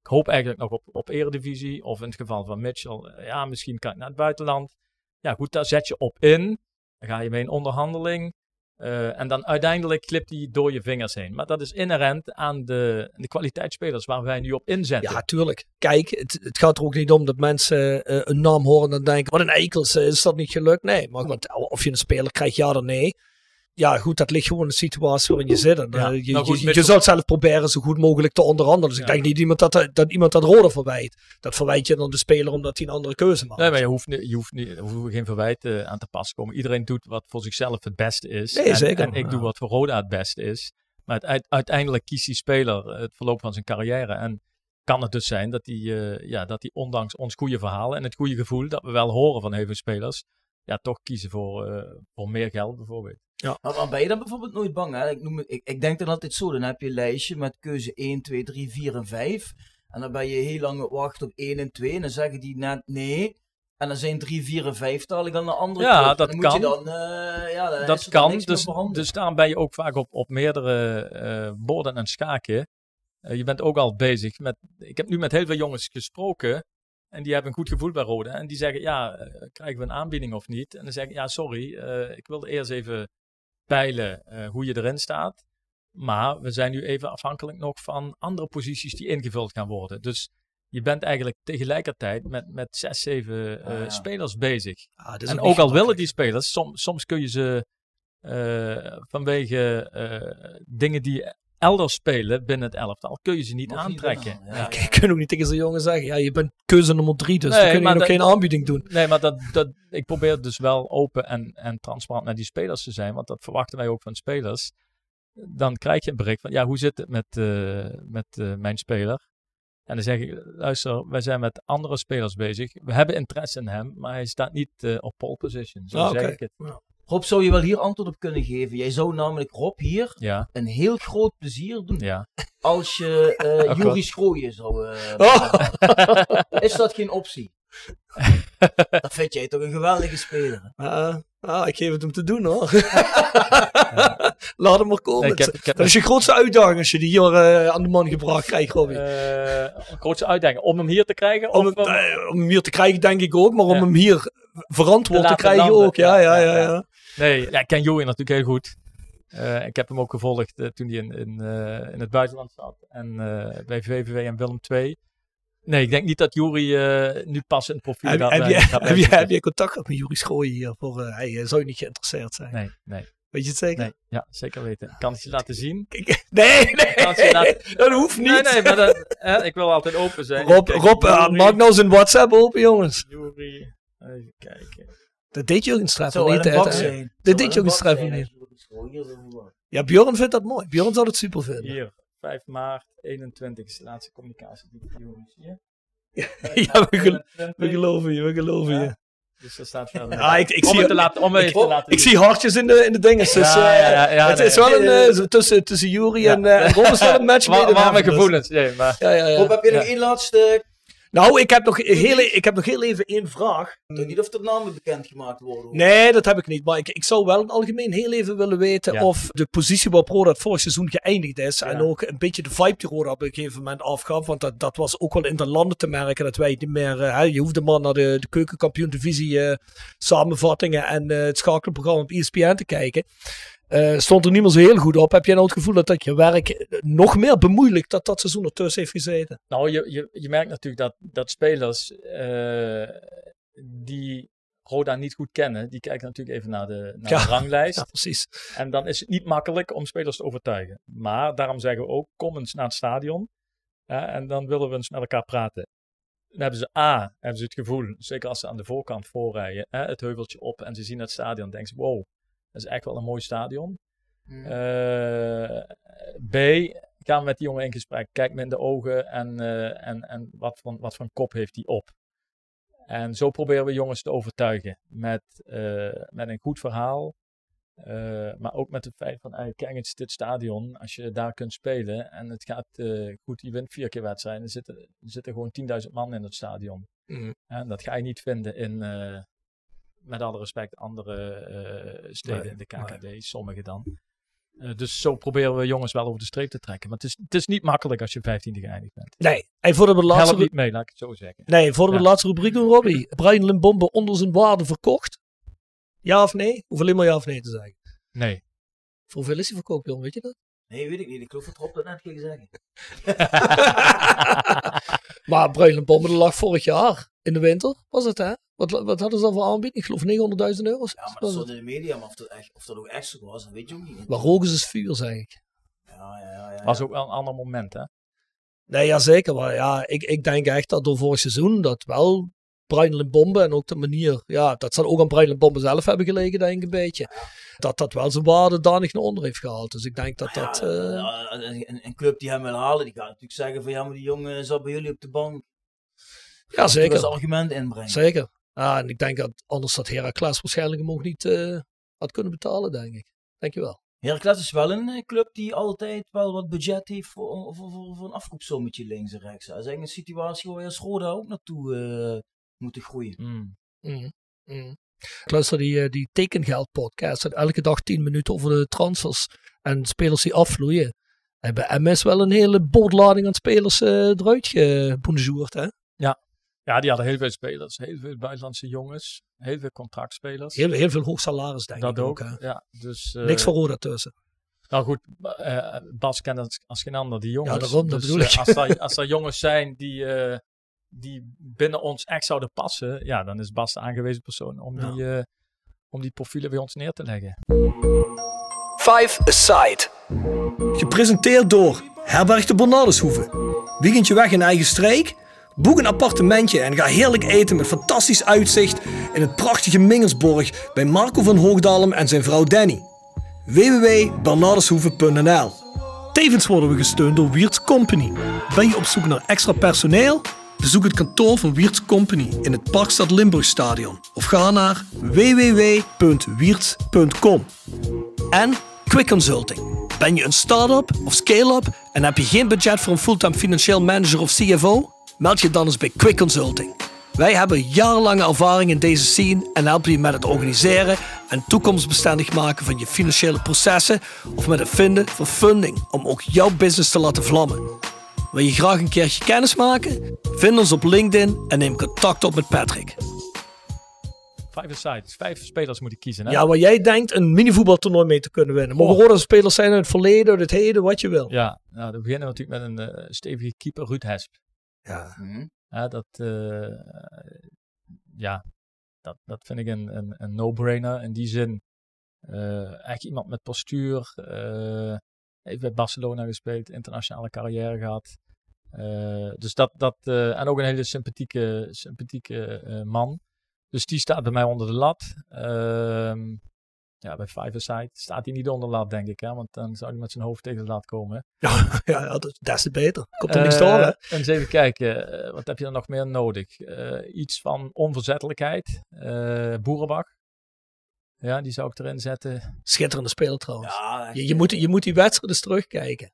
ik hoop eigenlijk nog op, op eredivisie, of in het geval van Mitchell, ja, misschien kan ik naar het buitenland. Ja goed, daar zet je op in, dan ga je mee in onderhandeling. Eh, en dan uiteindelijk klipt die door je vingers heen. Maar dat is inherent aan de, de kwaliteitsspelers waar wij nu op inzetten. Ja, tuurlijk. Kijk, het, het gaat er ook niet om dat mensen eh, een naam horen en dan denken, wat een eikels, eh, is dat niet gelukt? Nee, maar want of je een speler krijgt, ja of nee. Ja, goed, dat ligt gewoon in de situatie waarin je zit. En, Ja, eh, je, nou goed, je, zou het zelf proberen zo goed mogelijk te onderhandelen. Dus ik denk niet iemand dat, dat iemand dat rode verwijt. Dat verwijt je dan de speler omdat hij een andere keuze maakt. Nee, maar je hoeft, niet, je hoeft niet, geen verwijten aan te pas komen. Iedereen doet wat voor zichzelf het beste is. Nee, en, zeker. En ik doe wat voor Roda het beste is. Maar het, uiteindelijk kiest die speler het verloop van zijn carrière. En kan het dus zijn dat hij, eh, ja, dat hij ondanks ons goede verhaal en het goede gevoel dat we wel horen van heel veel spelers, ja, toch kiezen voor, eh, voor meer geld bijvoorbeeld. Maar, maar ben je dan bijvoorbeeld nooit bang? Hè? Ik, noem ik, ik denk dan altijd zo. Dan heb je een lijstje met keuze 1, 2, 3, 4 en 5. En dan ben je heel lang wachten op 1 en 2. En dan zeggen die net nee. En dan zijn 3, 4 en 5 dadelijk aan de andere Ja, dat dan kan. dan, eh, ja, dan dat dan kan, dus, dus daarom ben je ook vaak op, op meerdere eh, borden en schaken. Eh, je bent ook al bezig met. Ik heb nu met heel veel jongens gesproken. En die hebben een goed gevoel bij Roda. En die zeggen: Ja, krijgen we een aanbieding of niet? En dan zeg ik: Ja, sorry. ik wilde eerst even peilen eh, hoe je erin staat. Maar we zijn nu even afhankelijk nog van andere posities die ingevuld gaan worden. Dus je bent eigenlijk tegelijkertijd met, met zes, zeven eh, Ah, ja. spelers bezig. Ah, En ook al willen die spelers, som, soms kun je ze eh, vanwege dingen die elders spelen binnen het elftal, kun je ze niet aantrekken. binnen, Ja. je kunt ook niet tegen zo'n jongen zeggen, ja, je bent keuze nummer drie, dus Nee, dan kun je maar nog dat- geen aanbieding doen. Nee, maar dat, dat, ik probeer dus wel open en, en transparant naar die spelers te zijn, want dat verwachten wij ook van spelers. Dan krijg je een bericht van, ja, hoe zit het met, eh, met eh, mijn speler? En dan zeg ik, luister, wij zijn met andere spelers bezig. We hebben interesse in hem, maar hij staat niet eh, op pole position. Zo Ah, zeg oké. ik het. Ja. Rob zou je wel hier antwoord op kunnen geven. Jij zou namelijk Rob hier Ja, een heel groot plezier doen ja. als je eh. Juri Schrooien zou... eh, Oh. Is dat geen optie? Dat vind jij toch een geweldige speler? hè? Ah, ik geef het hem te doen hoor. Laat hem maar komen. Nee, ik heb- ik heb- dat is je grootste uitdaging als je die hier eh, aan de man gebracht krijgt, Robbie. Eh, een grootste uitdaging. Om hem hier te krijgen? om, of, hem, om- eh, om hem hier te krijgen denk ik ook, maar om Ja. hem hier verantwoord Te krijgen landen. ook. Ja, ja, Ja, ja. Nee, ja, ik ken Joey natuurlijk heel goed. Eh, ik heb hem ook gevolgd eh, toen hij in, in, eh, in het buitenland zat. En eh, bij VVV en Willem II. Nee, ik denk niet dat Jury eh, nu pas in het profiel Heb, gaat heb, je, gaat heb, je, bijzitten. heb je contact gehad met Juri Schooien hier? Voor, eh, hij zou je niet geïnteresseerd zijn. Nee, nee, Weet je het zeker? nee. Ja, zeker weten. Ik kan het je laten zien. Nee, nee, laten... dat hoeft niet. Nee, nee, maar dat, eh, ik wil altijd open zijn. Rob, Kijk, Rob Jury- maak nou zijn WhatsApp open, jongens. Jury, even kijken. Dat deed Jurgen Streff Zou niet. wel een hè, bak hè? zijn. Dit Zou deed wel Jurgen een bak Streff zijn niet. als Juri Schrooien zo wordt. Ja, Björn vindt dat mooi. Björn zou het super vinden. Hier, 5 maart 21 is de laatste communicatie die ik zie je? Ja, we, gel- we geloven je, we geloven Ja. je. Dus dat staat verder. Ja, ik, ik om zie, het te laten, om het even te laten ik zie hartjes in de, in de dingen. Dus, Ja, eh, ja, ja, ja, het nee. is wel een, zo tussen, tussen Jury Ja. en, en Rob is wel een match in Warme heaven, dus. gevoelens. Nee, maar Ja, ja, ja. Rob, heb je nog Ja. één laatste... Nou, ik heb, nog heel, ik heb nog heel even één vraag. Ik weet niet of er namen bekendgemaakt worden. hoor. Nee, dat heb ik niet. Maar ik, ik zou wel in het algemeen heel even willen weten Ja. of de positie waarop Roda het vorig seizoen geëindigd is. Ja. En ook een beetje de vibe die Roda op een gegeven moment afgaf. Want dat, dat was ook wel in de landen te merken dat wij niet meer... eh, hè, je hoefde maar naar de, de keukenkampioen divisie eh, samenvattingen en eh, het schakelprogramma op ESPN te kijken. Eh, stond er niet meer zo heel goed op. Heb jij nou het gevoel dat dat je werk nog meer bemoeilijkt dat dat seizoen ertussen heeft gezeten? nou, je, je, je merkt natuurlijk dat, dat spelers eh, die Roda niet goed kennen, die kijken natuurlijk even naar de, naar Ja. de ranglijst. Ja, precies. En dan is het niet makkelijk om spelers te overtuigen. Maar daarom zeggen we ook, kom eens naar het stadion. en dan willen we eens met elkaar praten. Dan hebben ze A, hebben ze het gevoel, zeker als ze aan de voorkant voorrijden, hè, het heuveltje op en ze zien het stadion, denken ze, wow, dat is echt wel een mooi stadion. Hmm. Eh, B, gaan we met die jongen in gesprek, kijk me in de ogen en, eh, en, en wat, voor, wat voor een kop heeft hij op. En zo proberen we jongens te overtuigen met, eh, met een goed verhaal. maar ook met het feit van, kijk eens dit stadion, als je daar kunt spelen en het gaat goed, je wint vier keer wedstrijden, er zitten, er zitten gewoon 10.000 man in het stadion. Mhm. En dat ga je niet vinden in, met alle respect, andere eh, steden in de KKD, sommige dan. Eh, dus zo proberen we jongens wel over de streep te trekken. Maar het is, het is niet makkelijk als je 15e geëindigd bent. Nee, en we de laatste... Help niet mee, laat ik het zo zeggen. Nee, Ja. de laatste rubriek doen, Robbie. Brian Limbombe onder zijn waarde verkocht? Ja of nee? Hoef alleen maar ja of nee te zeggen. Nee. Voor hoeveel is hij verkocht, Jon? Weet je dat? Nee, weet ik niet. Ik geloof dat Rob dat net ging zeggen. maar Limbombe dat lag vorig jaar in de winter, was het hè? Wat, wat hadden ze dan voor aanbieding? Ik geloof 900.000 euro. Ja, maar dat stond in de media, maar of dat, echt, of dat ook echt zo was, dat weet je ook niet. Maar roken is vuur, zeg ik. Ja, ja, ja. ja, was ook wel een ander moment, hè? Nee, ja zeker. Maar ja, ik, ik denk echt dat door vorig seizoen dat wel Brian Limbombe en ook de manier, ja, dat zal ook aan Brian Limbombe zelf hebben gelegen, denk ik een beetje. Dat dat wel zijn waarde danig naar onder heeft gehaald. Dus ik denk dat dat... Ja, eh, een, een club die hem wil halen, die gaat natuurlijk zeggen van ja, maar die jongen zat bij jullie op de bank. ja, Dat zeker. is argument inbrengen. Zeker. Ja, en ik denk dat anders dat Heracles waarschijnlijk hem ook niet eh, had kunnen betalen, denk ik. Denk je wel? Heracles is wel een eh, club die altijd wel wat budget heeft voor, voor, voor, voor een afkoopsommetje links en rechts. Dat is eigenlijk een situatie waar je als Roda ook naartoe eh moeten groeien. Mm. Mm, mm. Ik luister die, eh, die tekengeld podcast. En elke dag 10 minuten over de transfers en spelers die afvloeien. En bij MS wel een hele bootlading aan spelers eh eruit gebonjourd, hè? Ja, die hadden heel veel spelers. Heel veel buitenlandse jongens. Heel veel contractspelers. Heel, heel veel hoog salaris, denk dat ik ook. ook. hè? ja, dus, eh, Niks voor Roda tussen. Nou goed, eh, Bas kent als, als geen ander die jongens. daarom, dat dus, bedoel ik. als, er, als er jongens zijn die, eh, die binnen ons echt zouden passen, ja, dan is Bas de aangewezen persoon om, Ja. die, eh, om die profielen bij ons neer te leggen. Five Aside. Gepresenteerd door Herberg de Bernardeshoeve. Weekendje weg in eigen streek? Boek een appartementje en ga heerlijk eten met fantastisch uitzicht in het prachtige Mingersborg bij Marco van Hoogdalem en zijn vrouw Danny. www.bernardeshoeve.nl Tevens worden we gesteund door Wiert's Company. Ben je op zoek naar extra personeel? Bezoek het kantoor van Wiert's Company in het Parkstad Limburgstadion of ga naar www.wiert.com. En Quick Consulting. Ben je een start-up of scale-up en heb je geen budget voor een fulltime financieel manager of CFO? Meld je dan eens bij Quick Consulting. Wij hebben jarenlange ervaring in deze scene en helpen je met het organiseren en toekomstbestendig maken van je financiële processen of met het vinden van funding om ook jouw business te laten vlammen. Wil je graag een keertje kennis maken? Vind ons op LinkedIn en neem contact op met Patrick. Vijf sides. Vijf spelers moet ik kiezen. Hè? Ja, waar jij denkt een minivoetbaltoernooi mee te kunnen winnen. Mogen Oh. Roda spelers zijn uit het verleden, uit het heden, wat je wil. Ja, nou, we beginnen natuurlijk met een eh, stevige keeper, Ruud Hesp. Ja. Mhm. Ja, dat, eh, ja, dat, dat vind ik een, een, een no-brainer. In die zin, eh echt iemand met postuur. eh, heeft bij Barcelona gespeeld, internationale carrière gehad. Eh, dus dat, dat eh, en ook een hele sympathieke, sympathieke eh, man. Dus die staat bij mij onder de lat. Ehm, ja, bij Five Side staat hij niet onder de lat, denk ik. Hè? Want dan zou hij met zijn hoofd tegen de lat komen. Ja, ja, dat is beter. Komt er niks door, hè? En eens even kijken, wat heb je dan nog meer nodig? Iets van onverzettelijkheid. Boerenbach. Ja, die zou ik erin zetten. Schitterende speler trouwens. Ja, je, moet, je moet die wedstrijd eens terugkijken.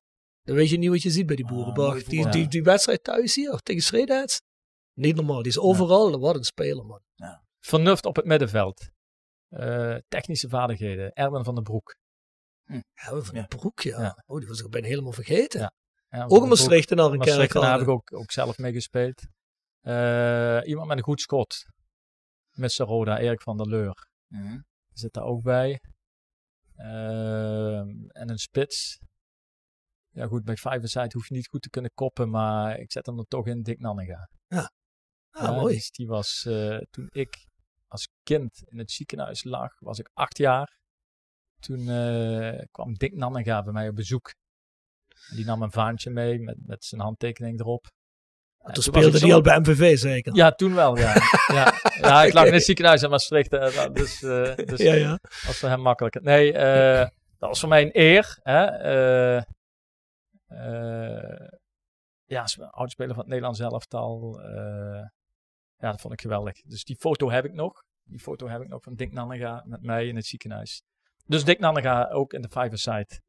Dan weet je niet wat je ziet bij die Boerenbach. mooi die, die, die wedstrijd thuis hier tegen Schredheids. Niet normaal. Die is overal. Wat een speler, man. Vernuft op het middenveld. Eh, technische vaardigheden. Erwin van den Broek. Ja, van Ja. een broek, ja. Ja. Oh, die was ik bijna helemaal vergeten. Ja. Erwin Ook van een den Broek. Maastrichter naar een Maastricht, kerk. daar heb ik ook, ook zelf mee gespeeld. Eh, iemand met een goed schot. Mr. Roda, Erik van der Leur. Mhm. Zit daar ook bij. Ehm, en een spits. Ja goed, bij Five-a-Side hoef je niet goed te kunnen koppen, maar ik zet hem er toch in, Dick Nannega. Ah, Ja, mooi. dus die was, eh, toen ik als kind in het ziekenhuis lag, was ik acht jaar. Toen eh, kwam Dick Nannega bij mij op bezoek. En die nam een vaantje mee met, met zijn handtekening erop. En Toen speelde zo- al bij MVV zeker. Ja, toen wel, ja. ja. ja, ik lag in het ziekenhuis in Maastricht. eh, dus dus ja, ja. was voor hem makkelijker. Nee, eh, dat was voor mij een eer. Hè? Ja, als oudspeler van het Nederlands elftal. eh ja, dat vond ik geweldig. Dus die foto heb ik nog. Die foto heb ik nog van Dick Nannega met mij in het ziekenhuis. Dus Dick Nannega ook in de Five-a-side.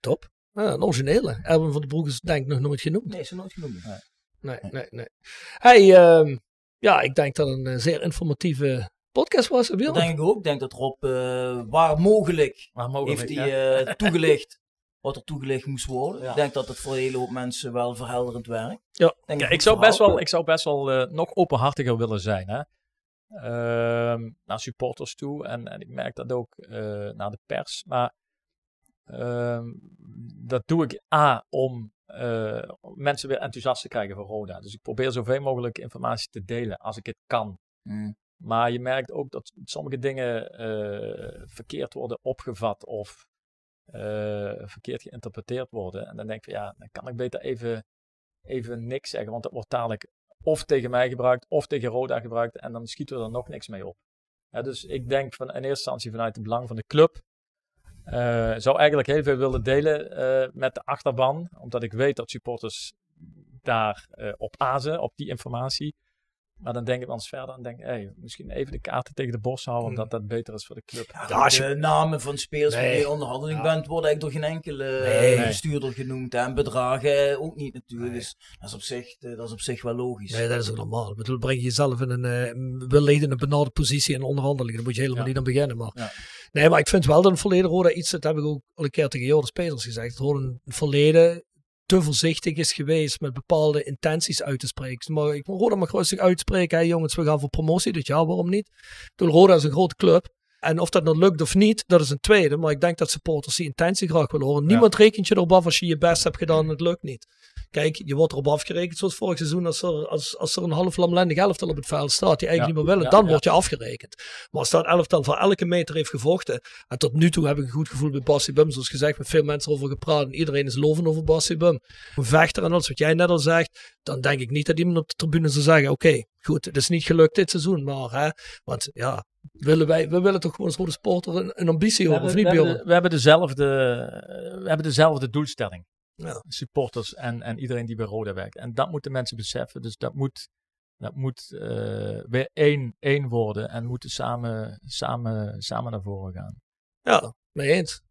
Top. Ja, een originele. Erwin van de Broek is denk ik nog nooit genoemd. Nee, ze nooit genoemd. Nee, nee, nee. Hey, ehm, ja, ik denk dat het een eh, zeer informatieve podcast was. Wil. Dat denk ik ook. Ik denk dat Rob eh, waar mogelijk heeft hij eh, toegelicht wat er toegelicht moest worden. Ja. Ik denk dat het voor een hele hoop mensen wel verhelderend werkt. Ja. Denk Ja, ik zou best wel, ik zou best wel eh, nog openhartiger willen zijn. Hè? Ehm, naar supporters toe. En, en ik merk dat ook eh, naar de pers. Maar ehm, dat doe ik A om eh, mensen weer enthousiast te krijgen voor Roda. Dus ik probeer zoveel mogelijk informatie te delen als ik het kan. Mm. Maar je merkt ook dat sommige dingen eh, verkeerd worden opgevat of eh, verkeerd geïnterpreteerd worden. En dan denk ik ja, dan kan ik beter even, even niks zeggen, want dat wordt dadelijk of tegen mij gebruikt of tegen Roda gebruikt en dan schieten we er nog niks mee op. Ja, dus ik denk van, in eerste instantie vanuit het belang van de club. eh, zou eigenlijk heel veel willen delen eh, met de achterban, omdat ik weet dat supporters daar op azen, op die informatie. Maar dan denk ik eens verder en denk, hey, misschien even de kaarten tegen de borst houden, omdat dat beter is voor de club. Ja, als je- de namen van spelers Nee. die in onderhandeling Ja. bent, worden eigenlijk door geen enkele Nee. eh, bestuurder genoemd. En bedragen ook niet natuurlijk. Dus dat is, op zich, eh, dat is op zich wel logisch. Nee, dat is ook normaal. Ik bedoel, breng je jezelf in een uh, wellicht in een benarde positie in onderhandelingen. Daar moet je helemaal Ja. niet aan beginnen. Maar. Ja. Nee, maar ik vind wel dat een verleden Roda iets, dat heb ik ook al een keer tegen jou de spelers gezegd, Roda een verleden te voorzichtig is geweest met bepaalde intenties uit te spreken. Maar ik Roda mag rustig uitspreken, hè, jongens, we gaan voor promotie dit jaar, waarom niet? Bedoel, Roda is een grote club. En of dat nou lukt of niet, dat is een tweede. Maar ik denk dat supporters die intentie graag willen horen. Niemand rekent je erop af als je je best hebt gedaan en het lukt niet. Kijk, je wordt erop afgerekend zoals vorig seizoen. Als er, als, als er een half lamlendig elftal op het veld staat die eigenlijk Ja. niet meer willen, dan ja. word je afgerekend. Maar als dat elftal voor elke meter heeft gevochten. En tot nu toe heb ik een goed gevoel bij Bassi Bum. Zoals gezegd, met veel mensen over gepraat. En iedereen is lovend over Bassi Bum. Een vechter en alles wat jij net al zegt. Dan denk ik niet dat iemand op de tribune zou zeggen. Oké, goed, het is niet gelukt dit seizoen. Maar hè, want ja, willen wij, we willen toch gewoon als rode sporter een, een ambitie hebben, of niet we, hebben, we hebben dezelfde, we hebben dezelfde doelstelling. Ja. Supporters en, en iedereen die bij Roda werkt. En dat moeten mensen beseffen. Dus dat moet, dat moet eh, weer één, één worden en moeten samen, samen, samen naar voren gaan. Ja, mee eens.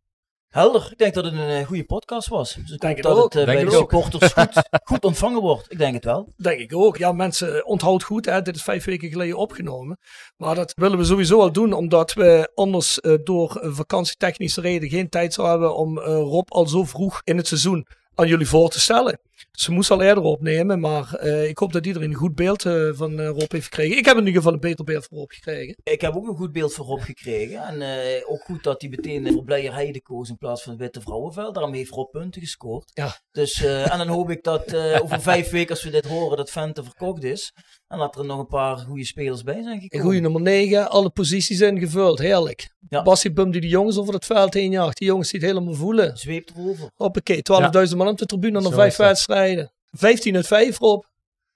Helder. Ik denk dat het een eh, goede podcast was. Dus ik Denk hoop het dat ook. het eh, bij de supporters goed, goed ontvangen wordt. Ik denk het wel. Denk ik ook. Ja, mensen, onthoud goed, hè, dit is vijf weken geleden opgenomen. Maar dat willen we sowieso al doen, omdat we anders eh, door eh, vakantietechnische reden geen tijd zouden hebben om eh, Rob al zo vroeg in het seizoen aan jullie voor te stellen. Dus we moesten al eerder opnemen, maar eh, ik hoop dat iedereen een goed beeld eh, van eh, Rob heeft gekregen. Ik heb in ieder geval een beter beeld van Rob gekregen. Ik heb ook een goed beeld van Rob gekregen. En eh, ook goed dat hij meteen voor Blijer Heide koos in plaats van Witte Vrouwenveld. Daarmee heeft Rob punten gescoord. Ja. Dus, eh, en dan hoop ik dat eh, over vijf weken als we dit horen dat Vente verkocht is. En dat er nog een paar goede spelers bij zijn Een gekomen. goede nummer 9, alle posities ingevuld, heerlijk. Ja. Bassie bumde die jongens over het veld heen jaagt. Die jongens die het helemaal voelen. Zweept erover. Hoppakee, 12.000 man op de tribune en nog vijf dat. Wedstrijden. 15 uit 5, Rob.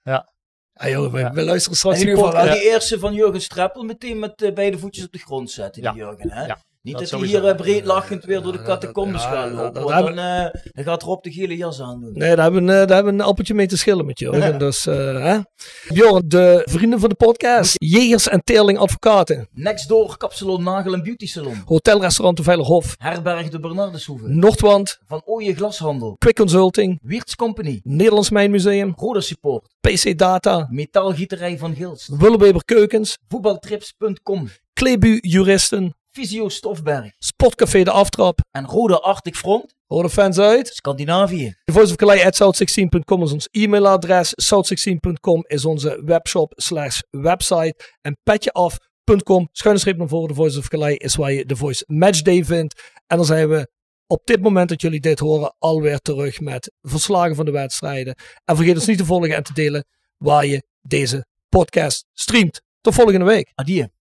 Ja. Ja, joh, we, Ja. we luisteren In straks die ieder geval die eerste van Jurgen Streppel meteen met eh, beide voetjes op de grond zetten, die Ja. Jurgen. Hè? Ja, Niet dat dat hij sowieso. hier eh, breed lachend weer door de Ja, catacombes dat- lopen. dat want hebben- dan, eh, dan gaat Rob de gele jas aandoen. Nee, daar hebben, we, eh, daar hebben we een appeltje mee te schillen met Jurgen. Dus, eh, hè? Bjorn, de vrienden van de podcast. Jegers en Teerling Advocaten. Next door Kapsalon Nagel en Beauty Salon. Hotelrestaurant de Veilerhof. Herberg de Bernardeshoeve. Noordwand. Van Ooije Glashandel. Quick Consulting. Wiertz Company. Nederlands Mijnmuseum. Roda Support. PC Data. Metaalgieterij van Gilst. Willeweber Keukens. Voetbaltrips.com. Klebu Juristen. Visio Stofberg. Sportcafé De Aftrap. En Roda Arctic Front. Hoor de fans uit. Scandinavië. The Voice of Calais at south16.com is ons e-mailadres. South16.com is onze webshop slash website. En petjeaf.com, schuine streep naar voren, The Voice of Calais is waar je The Voice Matchday vindt. En dan zijn we op dit moment dat jullie dit horen alweer terug met verslagen van de wedstrijden. En vergeet ons niet te volgen en te delen waar je deze podcast streamt. Tot volgende week. Adieu.